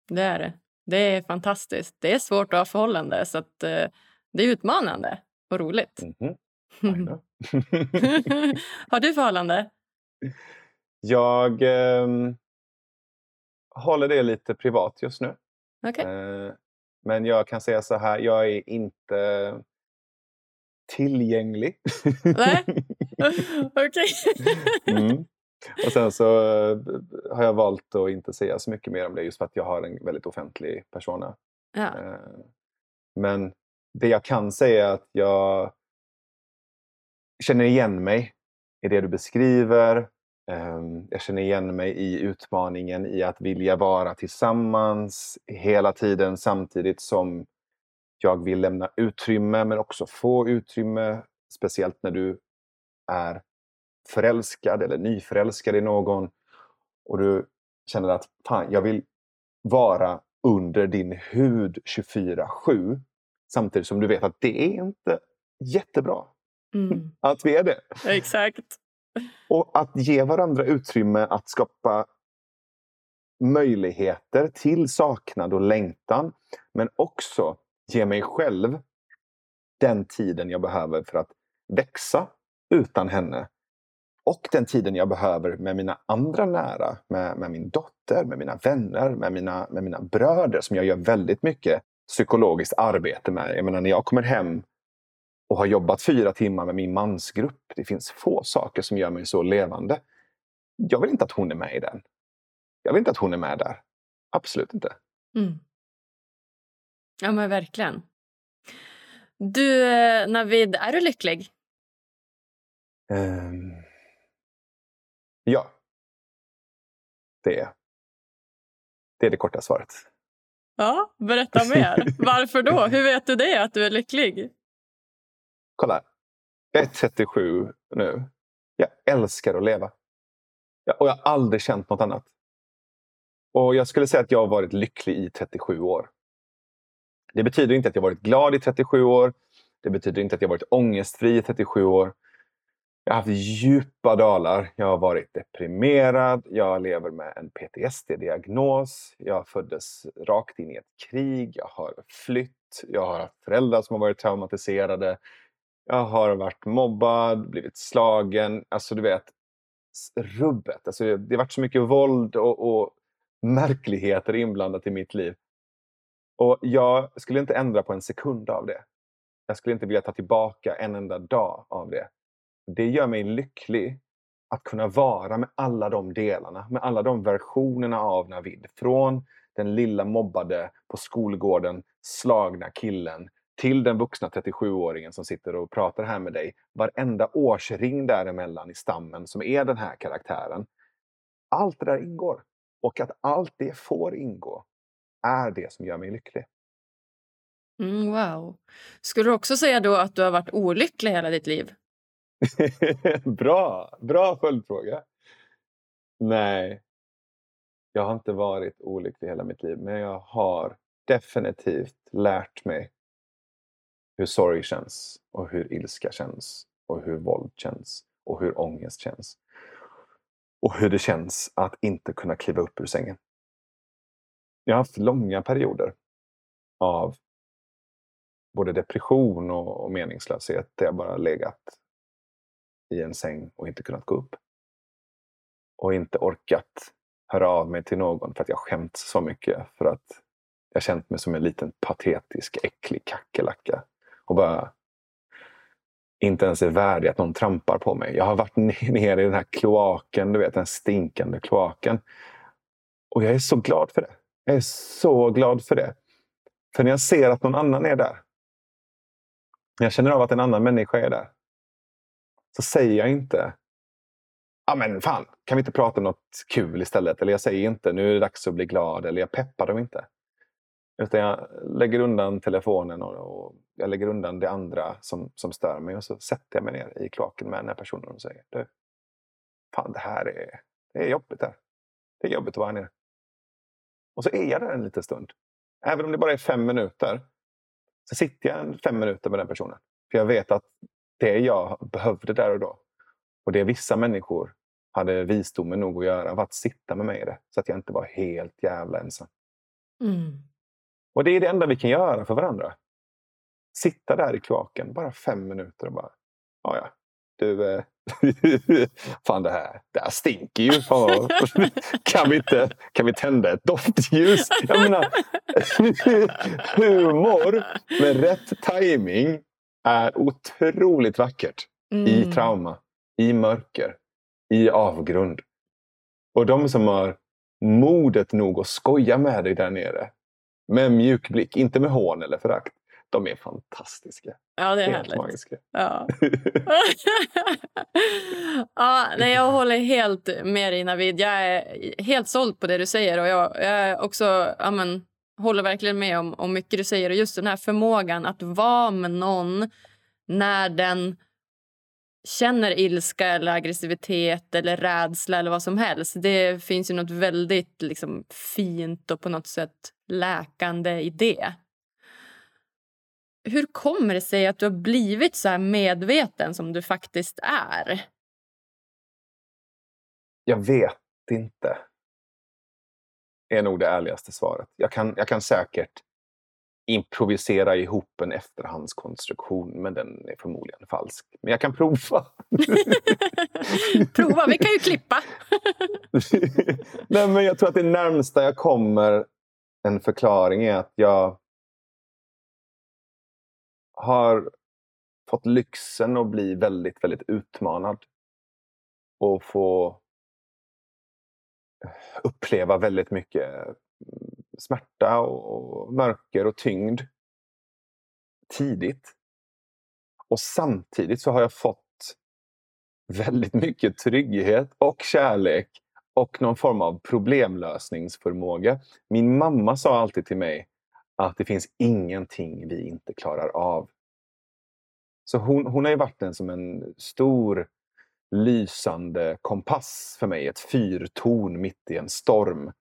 Det är det. Det är fantastiskt. Det är svårt att ha förhållande så att, eh, det är utmanande och roligt. I know. Har du förhållande? Jag ehm, håller det lite privat just nu. Okej. Eh, men jag kan säga så här, jag är inte tillgänglig. Nej. Okej. mm. Och sen så eh, har jag valt att inte säga så mycket mer om det just för att jag har en väldigt offentlig persona. Ja. Eh, Men det jag kan säga är att jag känner igen mig i det du beskriver. Ehm, Jag känner igen mig i utmaningen i att vilja vara tillsammans hela tiden samtidigt som jag vill lämna utrymme men också få utrymme. Speciellt när du är förälskad eller nyförälskad i någon och du känner att fan, jag vill vara under din hud 24-7 samtidigt som du vet att det är inte jättebra Mm. att vi är det. Exakt. Och att ge varandra utrymme att skapa möjligheter till saknad och längtan. Men också ge mig själv den tiden jag behöver för att växa utan henne. Och den tiden jag behöver med mina andra nära, med, med min dotter, med mina vänner, med mina, med mina bröder som jag gör väldigt mycket psykologiskt arbete med. Jag menar när jag kommer hem och har jobbat fyra timmar med min mansgrupp. Det finns få saker som gör mig så levande. Jag vill inte att hon är med i den. Jag vill inte att hon är med där. Absolut inte. Mm. Ja, men verkligen. Du, eh, Navid, är du lycklig? Ehm, ja. Det är Det är det korta svaret. Ja, berätta mer. Varför då? Hur vet du det, att du är lycklig? Kolla. Jag är 37 nu. Jag älskar att leva. Och jag har aldrig känt något annat. Och jag skulle säga att jag har varit lycklig i 37 år. Det betyder inte att jag varit glad i 37 år. Det betyder inte att jag varit ångestfri i 37 år. Jag har haft djupa dalar. Jag har varit deprimerad. Jag lever med en PTSD-diagnos. Jag föddes rakt in i ett krig. Jag har flytt. Jag har haft föräldrar som har varit traumatiserade. Jag har varit mobbad, blivit slagen. Alltså du vet, rubbet. Alltså, det har varit så mycket våld och, och märkligheter inblandat i mitt liv. Och jag skulle inte ändra på en sekund av det. Jag skulle inte vilja ta tillbaka en enda dag av det. Det gör mig lycklig att kunna vara med alla de delarna, med alla de versionerna av Navid. Från den lilla mobbade på skolgården, slagna killen till den vuxna 37-åringen som sitter och pratar här med dig. Varenda årsring däremellan i stammen som är den här karaktären. Allt det där ingår. Och att allt det får ingå är det som gör mig lycklig. Mm, wow. Skulle du också säga då att du har varit olycklig hela ditt liv? bra! Bra följdfråga. Nej, jag har inte varit olycklig hela mitt liv, men jag har definitivt lärt mig hur sorg känns och hur ilska känns och hur våld känns och hur ångest känns. Och hur det känns att inte kunna kliva upp ur sängen. Jag har haft långa perioder av både depression och, och meningslöshet där jag bara legat i en säng och inte kunnat gå upp. Och inte orkat höra av mig till någon för att jag skämts så mycket för att jag känt mig som en liten patetisk, äcklig kackerlacka. Och bara inte ens är värdig att någon trampar på mig. Jag har varit nere i den här kloaken, du vet den stinkande kloaken. Och jag är så glad för det. Jag är så glad för det. För när jag ser att någon annan är där. När jag känner av att en annan människa är där. Så säger jag inte Ja men fan, kan vi inte prata om något kul istället? Eller jag säger inte nu är det dags att bli glad. Eller jag peppar dem inte. Utan jag lägger undan telefonen och, och, jag lägger undan det andra som, som stör mig. Och så sätter jag mig ner i kloaken med den här personen och säger du, Fan det här är, det är jobbigt här. Det är jobbigt att vara här nere. Och så är jag där en liten stund. Även om det bara är fem minuter. Så sitter jag fem minuter med den personen. För jag vet att det jag behövde där och då. Och det vissa människor hade visdomen nog att göra var att sitta med mig i det. Så att jag inte var helt jävla ensam. Mm. Och det är det enda vi kan göra för varandra. Sitta där i kloaken bara fem minuter och bara, ja ja, du, eh, fan det här, det här stinker ju. kan, vi inte, kan vi tända ett doftljus? Jag menar, humor med rätt timing är otroligt vackert. Mm. I trauma, i mörker, i avgrund. Och de som har modet nog att skoja med dig där nere med mjuk blick, inte med hån eller förakt. De är fantastiska. Ja, det är Helt härligt. magiska. Ja. ja, nej, jag håller helt med dig Navid. Jag är helt såld på det du säger. Och jag, jag är också, amen, håller verkligen med om, om mycket du säger. Och just den här förmågan att vara med någon när den känner ilska eller aggressivitet eller rädsla eller vad som helst. Det finns ju något väldigt liksom, fint och på något sätt läkande i det. Hur kommer det sig att du har blivit så här medveten som du faktiskt är? Jag vet inte. är nog det ärligaste svaret. Jag kan, jag kan säkert improvisera ihop en efterhandskonstruktion men den är förmodligen falsk. Men jag kan prova. prova, vi kan ju klippa. Nej, men jag tror att det närmsta jag kommer en förklaring är att jag har fått lyxen att bli väldigt, väldigt utmanad. Och få uppleva väldigt mycket smärta och mörker och tyngd tidigt. Och samtidigt så har jag fått väldigt mycket trygghet och kärlek och någon form av problemlösningsförmåga. Min mamma sa alltid till mig att det finns ingenting vi inte klarar av. Så hon, hon har ju varit en som en stor lysande kompass för mig, ett fyrtorn mitt i en storm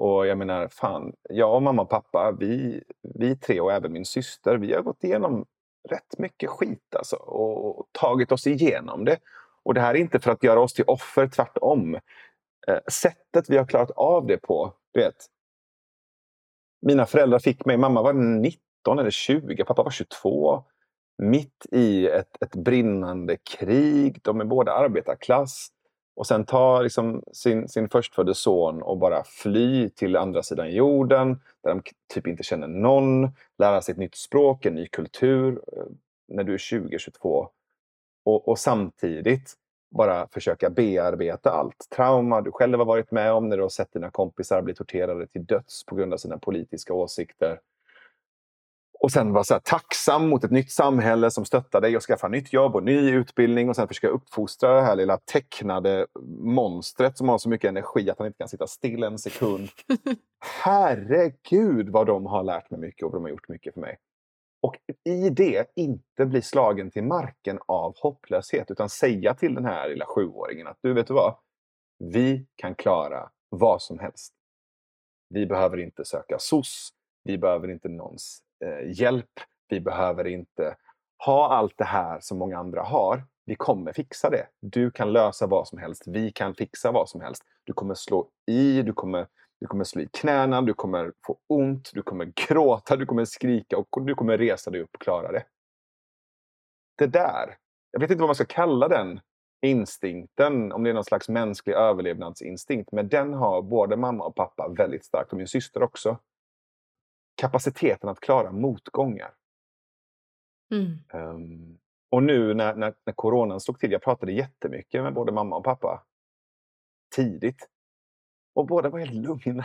och jag menar, fan, jag, och mamma och pappa, vi, vi tre och även min syster, vi har gått igenom rätt mycket skit alltså och tagit oss igenom det. Och det här är inte för att göra oss till offer, tvärtom. Eh, sättet vi har klarat av det på, du vet. Mina föräldrar fick mig, mamma var 19 eller 20, pappa var 22. Mitt i ett, ett brinnande krig, de är båda arbetarklass. Och sen ta liksom sin, sin förstfödde son och bara fly till andra sidan jorden där de typ inte känner någon, lära sig ett nytt språk, en ny kultur eh, när du är 20-22. Och, och, samtidigt bara försöka bearbeta allt trauma du själv har varit med om när du har sett dina kompisar bli torterade till döds på grund av sina politiska åsikter. Och sen vara så tacksam mot ett nytt samhälle som stöttar dig och skaffa nytt jobb och ny utbildning och sen försöka uppfostra det här lilla tecknade monstret som har så mycket energi att han inte kan sitta still en sekund. Herregud vad de har lärt mig mycket och de har gjort mycket för mig. Och i det inte bli slagen till marken av hopplöshet utan säga till den här lilla sjuåringen att du vet du vad? Vi kan klara vad som helst. Vi behöver inte söka SOS. Vi behöver inte någons Eh, hjälp. Vi behöver inte ha allt det här som många andra har. Vi kommer fixa det. Du kan lösa vad som helst. Vi kan fixa vad som helst. Du kommer slå i, du kommer, du kommer slå i knäna, du kommer få ont, du kommer gråta, du kommer skrika och du kommer resa dig upp och klara det. Det där, jag vet inte vad man ska kalla den instinkten, om det är någon slags mänsklig överlevnadsinstinkt, men den har både mamma och pappa väldigt starkt och min syster också kapaciteten att klara motgångar. Mm. Um, och nu när, när, när coronan slog till, jag pratade jättemycket med både mamma och pappa tidigt. Och båda var helt lugna.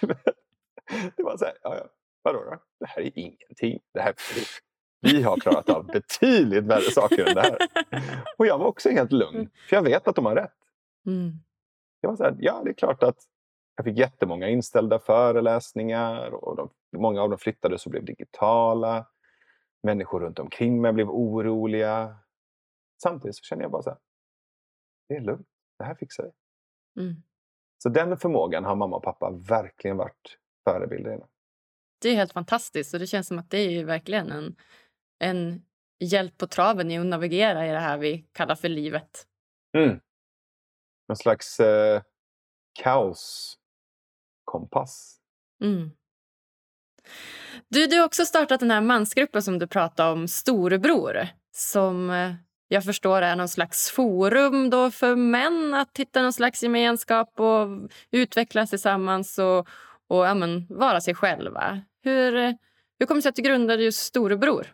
det var så här, ja, ja, vadå då? Det här är ingenting. Det här, vi har klarat av betydligt värre saker än det här. Och jag var också helt lugn, mm. för jag vet att de har rätt. Mm. Jag var så här, ja det är klart att jag fick jättemånga inställda föreläsningar och de, många av dem flyttades och blev digitala. Människor runt omkring mig blev oroliga. Samtidigt så känner jag bara så här, det är lugnt, det här fixar vi. Mm. Så den förmågan har mamma och pappa verkligen varit förebilder i. Det är helt fantastiskt och det känns som att det är verkligen en, en hjälp på traven i att navigera i det här vi kallar för livet. Mm. Någon slags eh, kaos kompass. Mm. Du, du har också startat den här mansgruppen som du pratade om, Storebror. Som eh, jag förstår är någon slags forum då för män att hitta någon slags gemenskap och utvecklas tillsammans och, och ja, men, vara sig själva. Hur, hur kom det sig att du grundade just Storebror?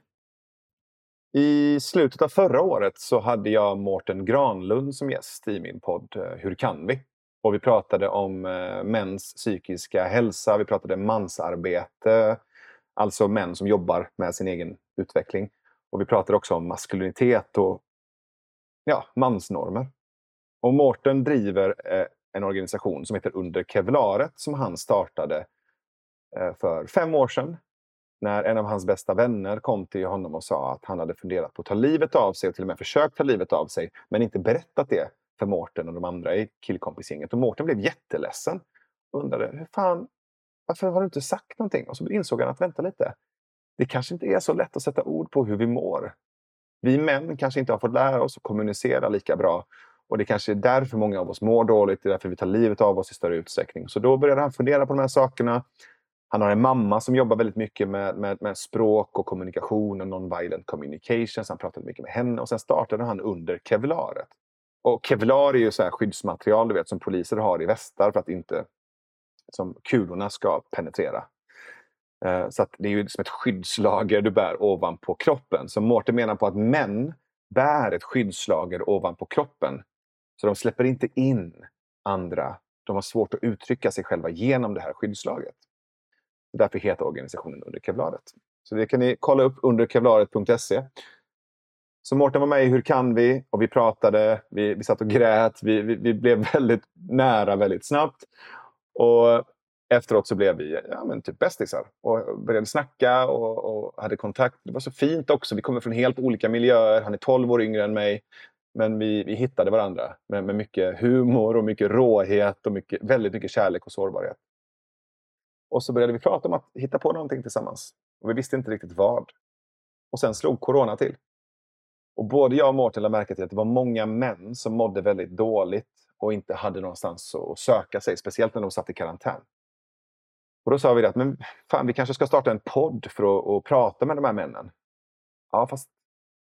I slutet av förra året så hade jag Mårten Granlund som gäst i min podd eh, Hur kan vi? Och vi pratade om eh, mäns psykiska hälsa, vi pratade mansarbete, alltså män som jobbar med sin egen utveckling. Och vi pratade också om maskulinitet och ja, mansnormer. Och Mårten driver eh, en organisation som heter Under Kevlaret som han startade eh, för fem år sedan. När en av hans bästa vänner kom till honom och sa att han hade funderat på att ta livet av sig och till och med försökt ta livet av sig men inte berättat det för Mårten och de andra i killkompisgänget. Och Mårten blev jätteledsen och undrade hur fan, varför har du inte sagt någonting? Och så insåg han att vänta lite, det kanske inte är så lätt att sätta ord på hur vi mår. Vi män kanske inte har fått lära oss att kommunicera lika bra och det kanske är därför många av oss mår dåligt, det är därför vi tar livet av oss i större utsträckning. Så då började han fundera på de här sakerna. Han har en mamma som jobbar väldigt mycket med, med, med språk och kommunikation och non-violent communication. Så han pratade mycket med henne och sen startade han under Kevlaret. Och kevlar är ju så här skyddsmaterial du vet, som poliser har i västar för att inte som kulorna ska penetrera. Eh, så att det är ju som ett skyddslager du bär ovanpå kroppen. Så Mårten menar på att män bär ett skyddslager ovanpå kroppen. Så de släpper inte in andra. De har svårt att uttrycka sig själva genom det här skyddslaget. Därför heter organisationen Under Kevlaret. Så det kan ni kolla upp under kevlaret.se. Så Mårten var med i Hur kan vi? Och vi pratade, vi, vi satt och grät, vi, vi, vi blev väldigt nära väldigt snabbt. Och efteråt så blev vi ja, men typ bästisar och började snacka och, och, hade kontakt. Det var så fint också. Vi kommer från helt olika miljöer. Han är 12 år yngre än mig. Men vi, vi hittade varandra med, med mycket humor och mycket råhet och mycket, väldigt mycket kärlek och sårbarhet. Och så började vi prata om att hitta på någonting tillsammans. Och vi visste inte riktigt vad. Och sen slog corona till. Och både jag och Mårten lade märke till att det var många män som mådde väldigt dåligt och inte hade någonstans att söka sig, speciellt när de satt i karantän. Och då sa vi att men fan, vi kanske ska starta en podd för att, att prata med de här männen. Ja, fast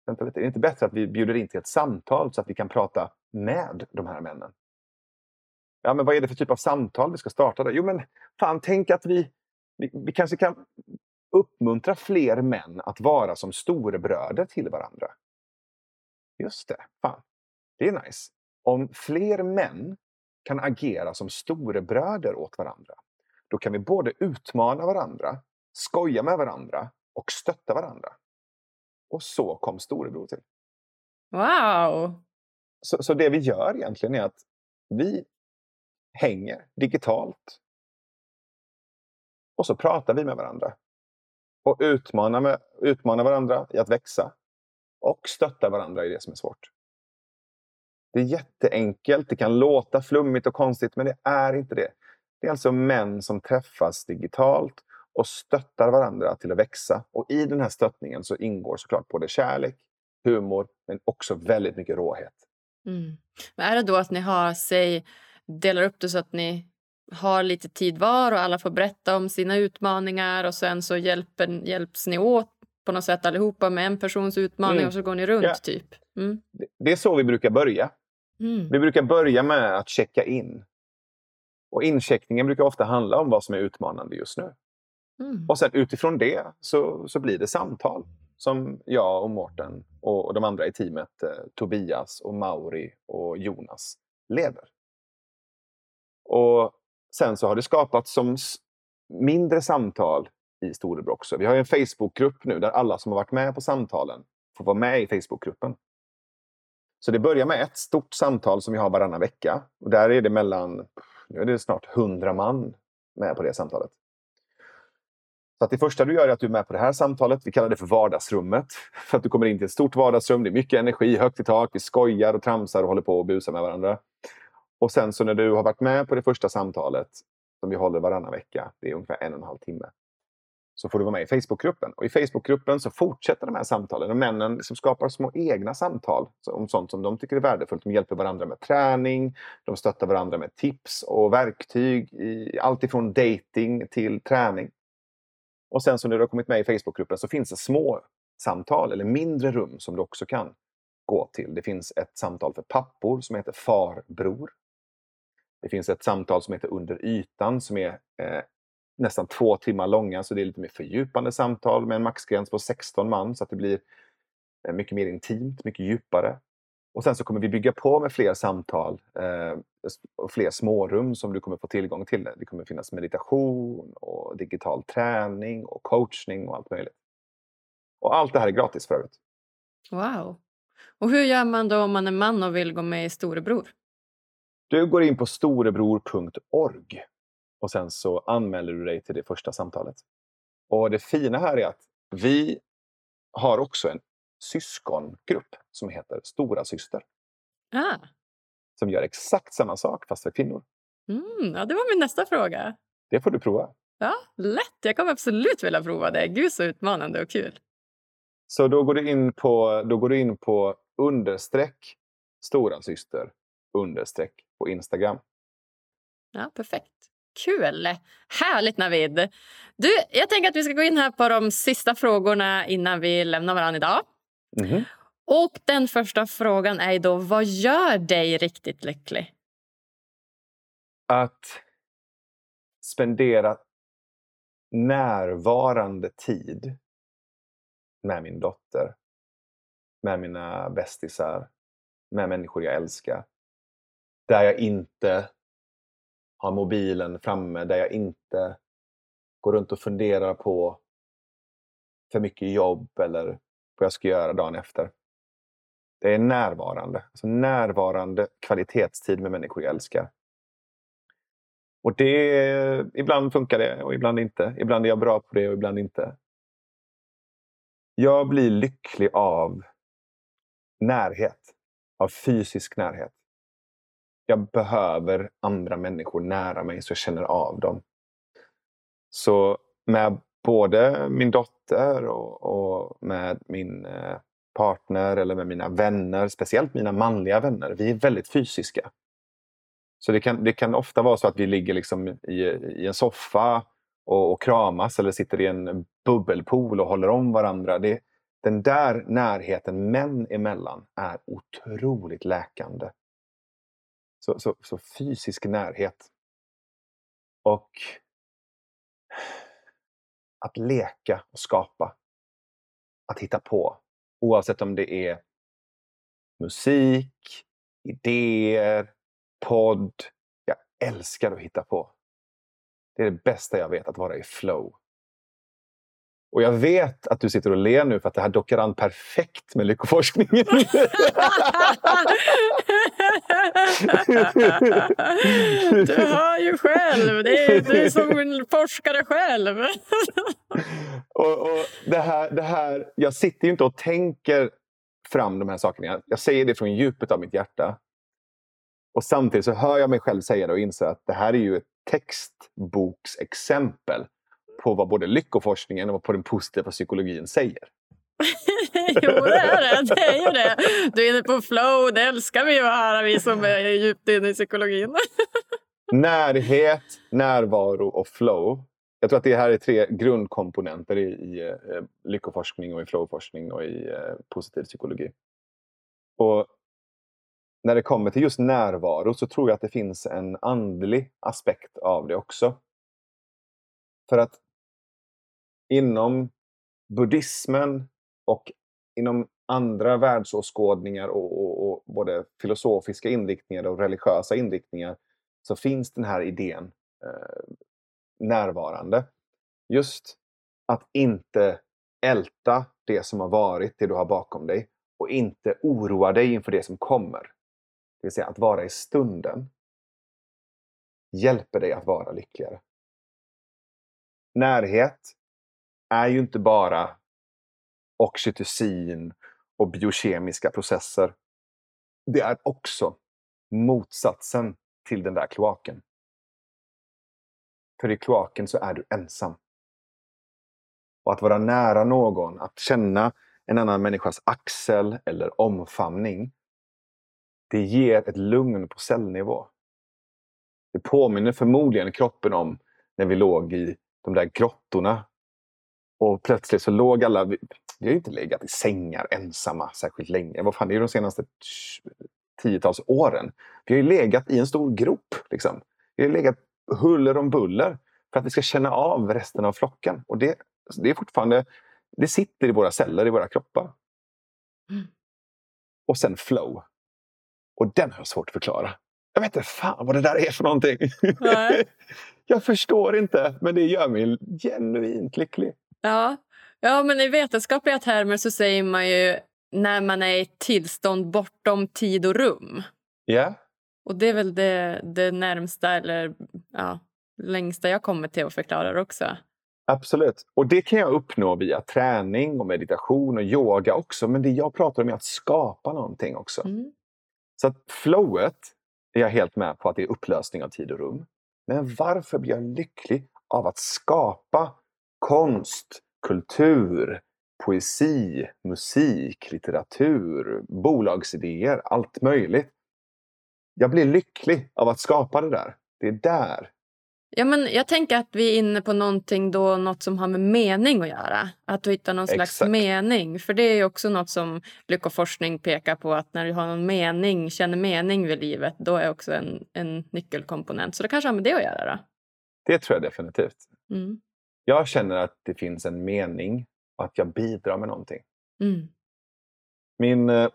vänta lite, är det inte bättre att vi bjuder in till ett samtal så att vi kan prata med de här männen? Ja, men vad är det för typ av samtal vi ska starta? Då? Jo, men fan, tänk att vi, vi, vi kanske kan uppmuntra fler män att vara som storebröder till varandra. Just det, fan. Det är nice. Om fler män kan agera som storebröder åt varandra, då kan vi både utmana varandra, skoja med varandra och stötta varandra. Och så kom storebror till. Wow! Så, så det vi gör egentligen är att vi hänger digitalt. Och så pratar vi med varandra. Och utmanar, med, utmanar varandra i att växa. Och stöttar varandra i det som är svårt. Det är jätteenkelt, det kan låta flummigt och konstigt men det är inte det. Det är alltså män som träffas digitalt och stöttar varandra till att växa. Och i den här stöttningen så ingår såklart både kärlek, humor men också väldigt mycket råhet. Mm. Men är det då att ni har, säg, delar upp det så att ni har lite tid var och alla får berätta om sina utmaningar och sen så hjälper, hjälps ni åt på något sätt allihopa med en persons utmaning mm. och så går ni runt ja. typ? Mm. Det är så vi brukar börja. Mm. Vi brukar börja med att checka in. Och incheckningen brukar ofta handla om vad som är utmanande just nu. Mm. Och sen utifrån det så, så blir det samtal som jag och Mårten och, och de andra i teamet, eh, Tobias och Mauri och Jonas, leder. Och sen så har det skapats som mindre samtal i Storebro också. Vi har en Facebookgrupp nu där alla som har varit med på samtalen får vara med i Facebookgruppen. Så det börjar med ett stort samtal som vi har varannan vecka. Och där är det mellan, nu är det snart 100 man med på det samtalet. Så att det första du gör är att du är med på det här samtalet. Vi kallar det för vardagsrummet. För att du kommer in till ett stort vardagsrum. Det är mycket energi, högt i tak. Vi skojar och tramsar och håller på och busar med varandra. Och sen så när du har varit med på det första samtalet som vi håller varannan vecka, det är ungefär en och en halv timme, så får du vara med i Facebookgruppen. Och i Facebookgruppen så fortsätter de här samtalen. Och männen liksom skapar små egna samtal om sånt som de tycker är värdefullt. De hjälper varandra med träning, de stöttar varandra med tips och verktyg i allt ifrån dating till träning. Och sen så när du har kommit med i Facebookgruppen så finns det små samtal eller mindre rum som du också kan gå till. Det finns ett samtal för pappor som heter Farbror. Det finns ett samtal som heter Under ytan som är eh, nästan två timmar långa, så det är lite mer fördjupande samtal med en maxgräns på 16 man så att det blir eh, mycket mer intimt, mycket djupare. Och sen så kommer vi bygga på med fler samtal eh, och fler smårum som du kommer få tillgång till. Det kommer finnas meditation och digital träning och coachning och allt möjligt. Och allt det här är gratis för övrigt. Wow! Och hur gör man då om man är man och vill gå med i Storebror? Du går in på storebror.org och sen så anmäler du dig till det första samtalet. Och det fina här är att vi har också en syskongrupp som heter Stora syster. Ah. Som gör exakt samma sak fast för kvinnor. Mm, ja, det var min nästa fråga. Det får du prova. Ja, lätt. Jag kommer absolut vilja prova det. Gud så utmanande och kul. Så då går du in på, då går du in på understreck stora syster understreck på Instagram. Ja, perfekt. Kul! Härligt, Navid. Du, jag tänker att vi ska gå in här på de sista frågorna innan vi lämnar varandra idag. Mm. Och Den första frågan är då, vad gör dig riktigt lycklig? Att spendera närvarande tid med min dotter, med mina bästisar, med människor jag älskar. Där jag inte har mobilen framme, där jag inte går runt och funderar på för mycket jobb eller vad jag ska göra dagen efter. Det är närvarande. Alltså närvarande kvalitetstid med människor jag älskar. Och det, ibland funkar det och ibland inte. Ibland är jag bra på det och ibland inte. Jag blir lycklig av närhet. Av fysisk närhet jag behöver andra människor nära mig så jag känner av dem. Så med både min dotter och, och med min eh, partner eller med mina vänner, speciellt mina manliga vänner, vi är väldigt fysiska. Så det kan, det kan ofta vara så att vi ligger liksom i, i en soffa och, och kramas eller sitter i en bubbelpool och håller om varandra. Det, den där närheten män emellan är otroligt läkande. Så, så, så fysisk närhet. Och att leka och skapa. Att hitta på. Oavsett om det är musik, idéer, podd. Jag älskar att hitta på. Det är det bästa jag vet, att vara i flow. Och jag vet att du sitter och ler nu för att det här dockar an perfekt med lyckoforskningen. du hör ju själv, det är du som forskare själv. och, och det här, det här, jag sitter ju inte och tänker fram de här sakerna. Jag säger det från djupet av mitt hjärta. Och samtidigt så hör jag mig själv säga det och inser att det här är ju ett textboksexempel på vad både lyckoforskningen och på den positiva psykologin säger. jo, det är det. Det är ju det. Du är inne på flow. Det älskar vi att höra, vi som är djupt inne i psykologin. Närhet, närvaro och flow. Jag tror att det här är tre grundkomponenter i, i eh, lyckoforskning och i flowforskning och i eh, positiv psykologi. Och när det kommer till just närvaro så tror jag att det finns en andlig aspekt av det också. För att inom buddhismen och inom andra världsåskådningar och, och, och, både filosofiska inriktningar och religiösa inriktningar så finns den här idén eh, närvarande. Just att inte älta det som har varit, det du har bakom dig och inte oroa dig inför det som kommer. Det vill säga att vara i stunden hjälper dig att vara lyckligare. Närhet är ju inte bara oxytocin och biokemiska processer. Det är också motsatsen till den där kloaken. För i kloaken så är du ensam. Och att vara nära någon, att känna en annan människas axel eller omfamning, det ger ett lugn på cellnivå. Det påminner förmodligen kroppen om när vi låg i de där grottorna och plötsligt så låg alla... Vi, har ju inte legat i sängar ensamma särskilt länge. Vad fan, det är ju de senaste tiotals åren. Vi har ju legat i en stor grop. Liksom. Vi har legat huller om buller för att vi ska känna av resten av flocken. Och det, det är fortfarande... Det sitter i våra celler, i våra kroppar. Mm. Och sen flow. Och den har jag svårt att förklara. Jag vet inte fan vad det där är för någonting. jag förstår inte, men det gör mig genuint lycklig. Ja. Ja, men i vetenskapliga termer så säger man ju när man är i ett tillstånd bortom tid och rum. Ja. Yeah. Och det är väl det, det närmsta eller ja, längsta jag kommer till att förklara det också. Absolut. Och det kan jag uppnå via träning och meditation och yoga också. Men det jag pratar om är att skapa någonting också. Mm. Så att flowet är jag helt med på att det är upplösning av tid och rum. Men varför blir jag lycklig av att skapa konst, kultur, poesi, musik, litteratur, bolagsidéer, allt möjligt. Jag blir lycklig av att skapa det där. Det är där. Ja, men jag tänker att vi är inne på någonting då, något som har med mening att göra. Att du hittar någon slags Exakt. mening. För det är också något som lyckoforskning pekar på. Att när du har någon mening, känner mening vid livet, då är också en, en nyckelkomponent. Så det kanske har med det att göra? Då? Det tror jag definitivt. Mm. Jag känner att det finns en mening och att jag bidrar med någonting. Mm. Min eh,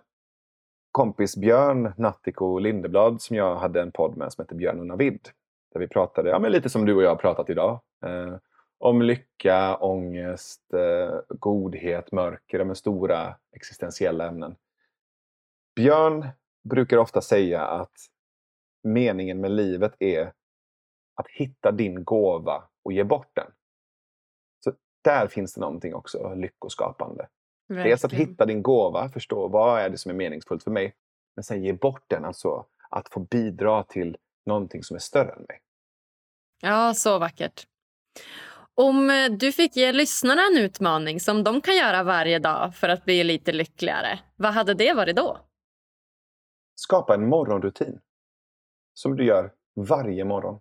kompis Björn Nattiko Lindeblad som jag hade en podd med som heter Björn och Navid. Där vi pratade, ja, men lite som du och jag har pratat idag. Eh, om lycka, ångest, eh, godhet, mörker, med stora existentiella ämnen. Björn brukar ofta säga att meningen med livet är att hitta din gåva och ge bort den där finns det någonting också lyckoskapande. Verkligen. Dels att hitta din gåva, förstå vad är det som är meningsfullt för mig. Men sen ge bort den, alltså att få bidra till någonting som är större än mig. Ja, så vackert. Om eh, du fick ge lyssnarna en utmaning som de kan göra varje dag för att bli lite lyckligare, vad hade det varit då? Skapa en morgonrutin som du gör varje morgon.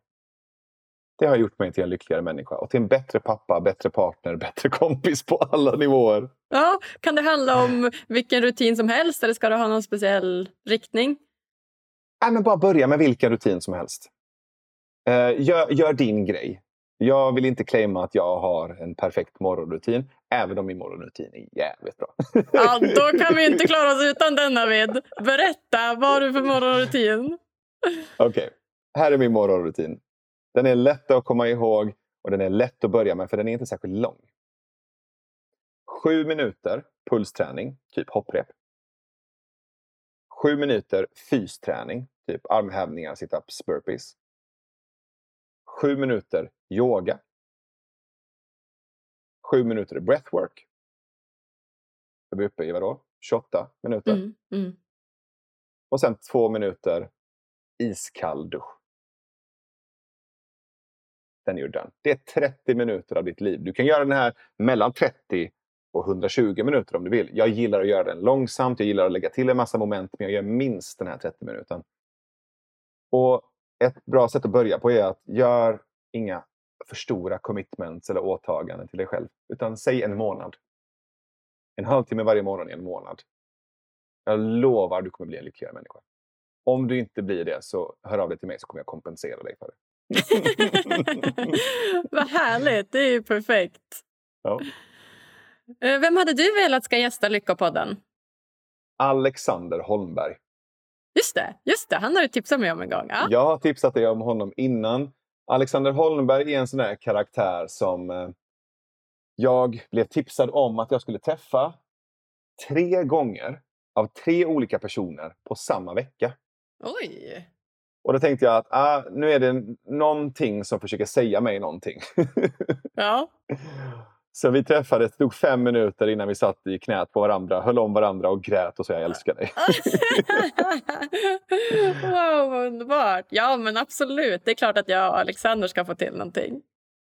Det har gjort mig till en lyckligare människa och till en bättre pappa, bättre partner, bättre kompis på alla nivåer. Ja, kan det handla om vilken rutin som helst eller ska du ha någon speciell riktning? Nej, men bara börja med vilken rutin som helst. Uh, gör, gör, din grej. Jag vill inte claima att jag har en perfekt morgonrutin, även om min morgonrutin är jävligt bra. ja, då kan vi inte klara oss utan den, Navid. Berätta, vad har du för morgonrutin? Okej, okay. här är min morgonrutin. Den är lätt att komma ihåg och den är lätt att börja med för den är inte särskilt lång. Sju minuter pulsträning, typ hopprep. Sju minuter fysträning, typ armhävningar, situps, burpees. Sju minuter yoga. Sju minuter breathwork. Är vi uppe i vadå? 28 minuter. Mm, mm. Och sen två minuter iskall dusch. Den är ju done. Det är 30 minuter av ditt liv. Du kan göra den här mellan 30 och 120 minuter om du vill. Jag gillar att göra den långsamt, jag gillar att lägga till en massa moment, men jag gör minst den här 30 minuten. Och ett bra sätt att börja på är att gör inga för stora commitments eller åtaganden till dig själv. Utan säg en månad. En halvtimme varje morgon i en månad. Jag lovar du kommer bli en lyckligare människa. Om du inte blir det så hör av dig till mig så kommer jag kompensera dig för det. Vad härligt, det är ju perfekt. Ja. Eh, vem hade du velat ska gästa Lyckopodden? Alexander Holmberg. Just det, just det. han har du tipsat mig om en gång. Ja. Jag har tipsat dig om honom innan. Alexander Holmberg är en sån där karaktär som eh, jag blev tipsad om att jag skulle träffa tre gånger av tre olika personer på samma vecka. Oj! Och då tänkte jag att ah, nu är det någonting som försöker säga mig någonting. ja. Så vi träffades, det tog fem minuter innan vi satt i knät på varandra, höll om varandra och grät och sa jag älskar dig. wow, vad underbart! Ja, men absolut. Det är klart att jag och Alexander ska få till någonting.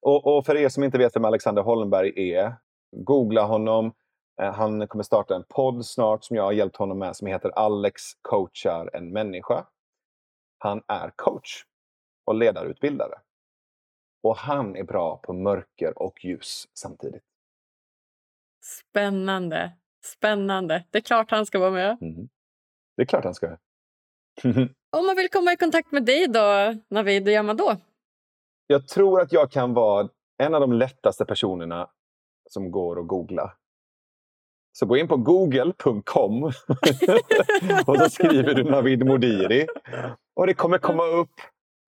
Och, och för er som inte vet vem Alexander Holmberg är, googla honom. Eh, han kommer starta en podd snart som jag har hjälpt honom med som heter Alex coachar en människa. Han är coach och ledarutbildare. Och han är bra på mörker och ljus samtidigt. Spännande. Spännande. Det är klart han ska vara med. Mm. Det är klart han ska. Om man vill komma i kontakt med dig då, Navid, hur gör man då? Jag tror att jag kan vara en av de lättaste personerna som går att googla. Så gå in på google.com och så skriver du Navid Modiri. Och det kommer komma upp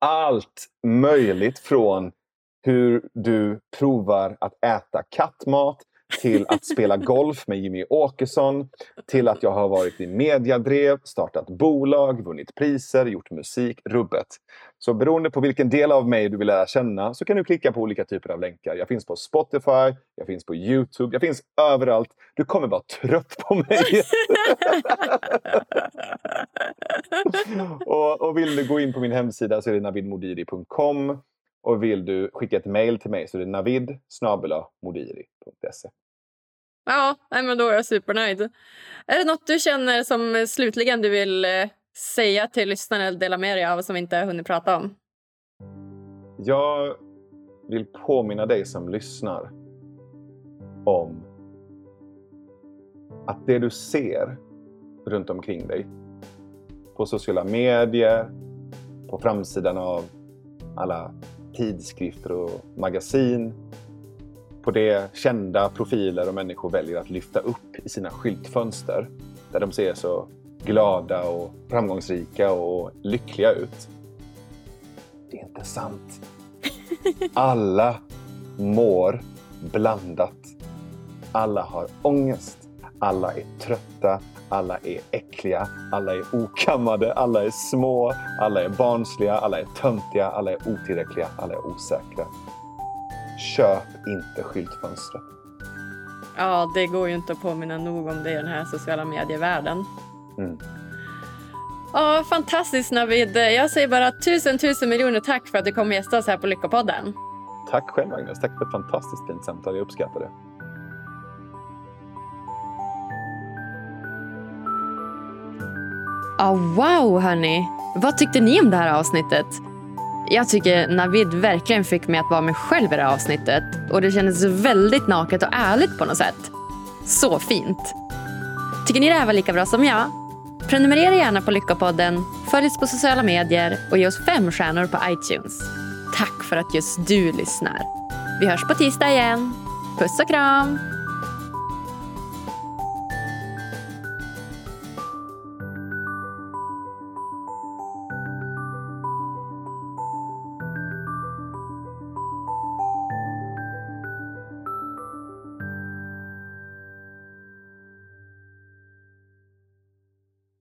allt möjligt från hur du provar att äta kattmat till att spela golf med Jimmy Åkesson, till att jag har varit i mediadrev, startat bolag, vunnit priser, gjort musik, rubbet. Så beroende på vilken del av mig du vill lära känna så kan du klicka på olika typer av länkar. Jag finns på Spotify, jag finns på Youtube, jag finns överallt. Du kommer vara trött på mig. och, och vill du gå in på min hemsida så är det navidmodiri.com och vill du skicka ett mejl till mig så är det navid Ja, men då är jag supernöjd. Är det något du känner som eh, slutligen du vill eh, säga till lyssnarna eller dela med dig av som vi inte har hunnit prata om? Jag vill påminna dig som lyssnar om att det du ser runt omkring dig på sociala medier, på framsidan av alla tidskrifter och magasin på det kända profiler och människor väljer att lyfta upp i sina skyltfönster där de ser så glada och framgångsrika och lyckliga ut. Det är inte sant. Alla mår blandat. Alla har ångest. Alla är trötta. Alla är äckliga. Alla är okammade. Alla är små. Alla är barnsliga. Alla är töntiga. Alla är otillräckliga. Alla är osäkra. Köp inte skyltfönstret. Ja, det går ju inte att påminna nog om det i den här sociala medievärlden. Mm. Ja, fantastiskt Navid. Jag säger bara tusen, tusen miljoner tack för att du kom och gästade oss här på Lyckopodden. Tack själv Agnes. Tack för ett fantastiskt fint samtal. Jag uppskattar det. Oh, wow, hörni. Vad tyckte ni om det här avsnittet? Jag tycker Navid verkligen fick mig att vara mig själv i det här avsnittet. Och det kändes väldigt naket och ärligt på något sätt. Så fint. Tycker ni det här var lika bra som jag? Prenumerera gärna på Lyckopodden, följ oss på sociala medier och ge oss fem stjärnor på iTunes. Tack för att just du lyssnar. Vi hörs på tisdag igen. Puss och kram!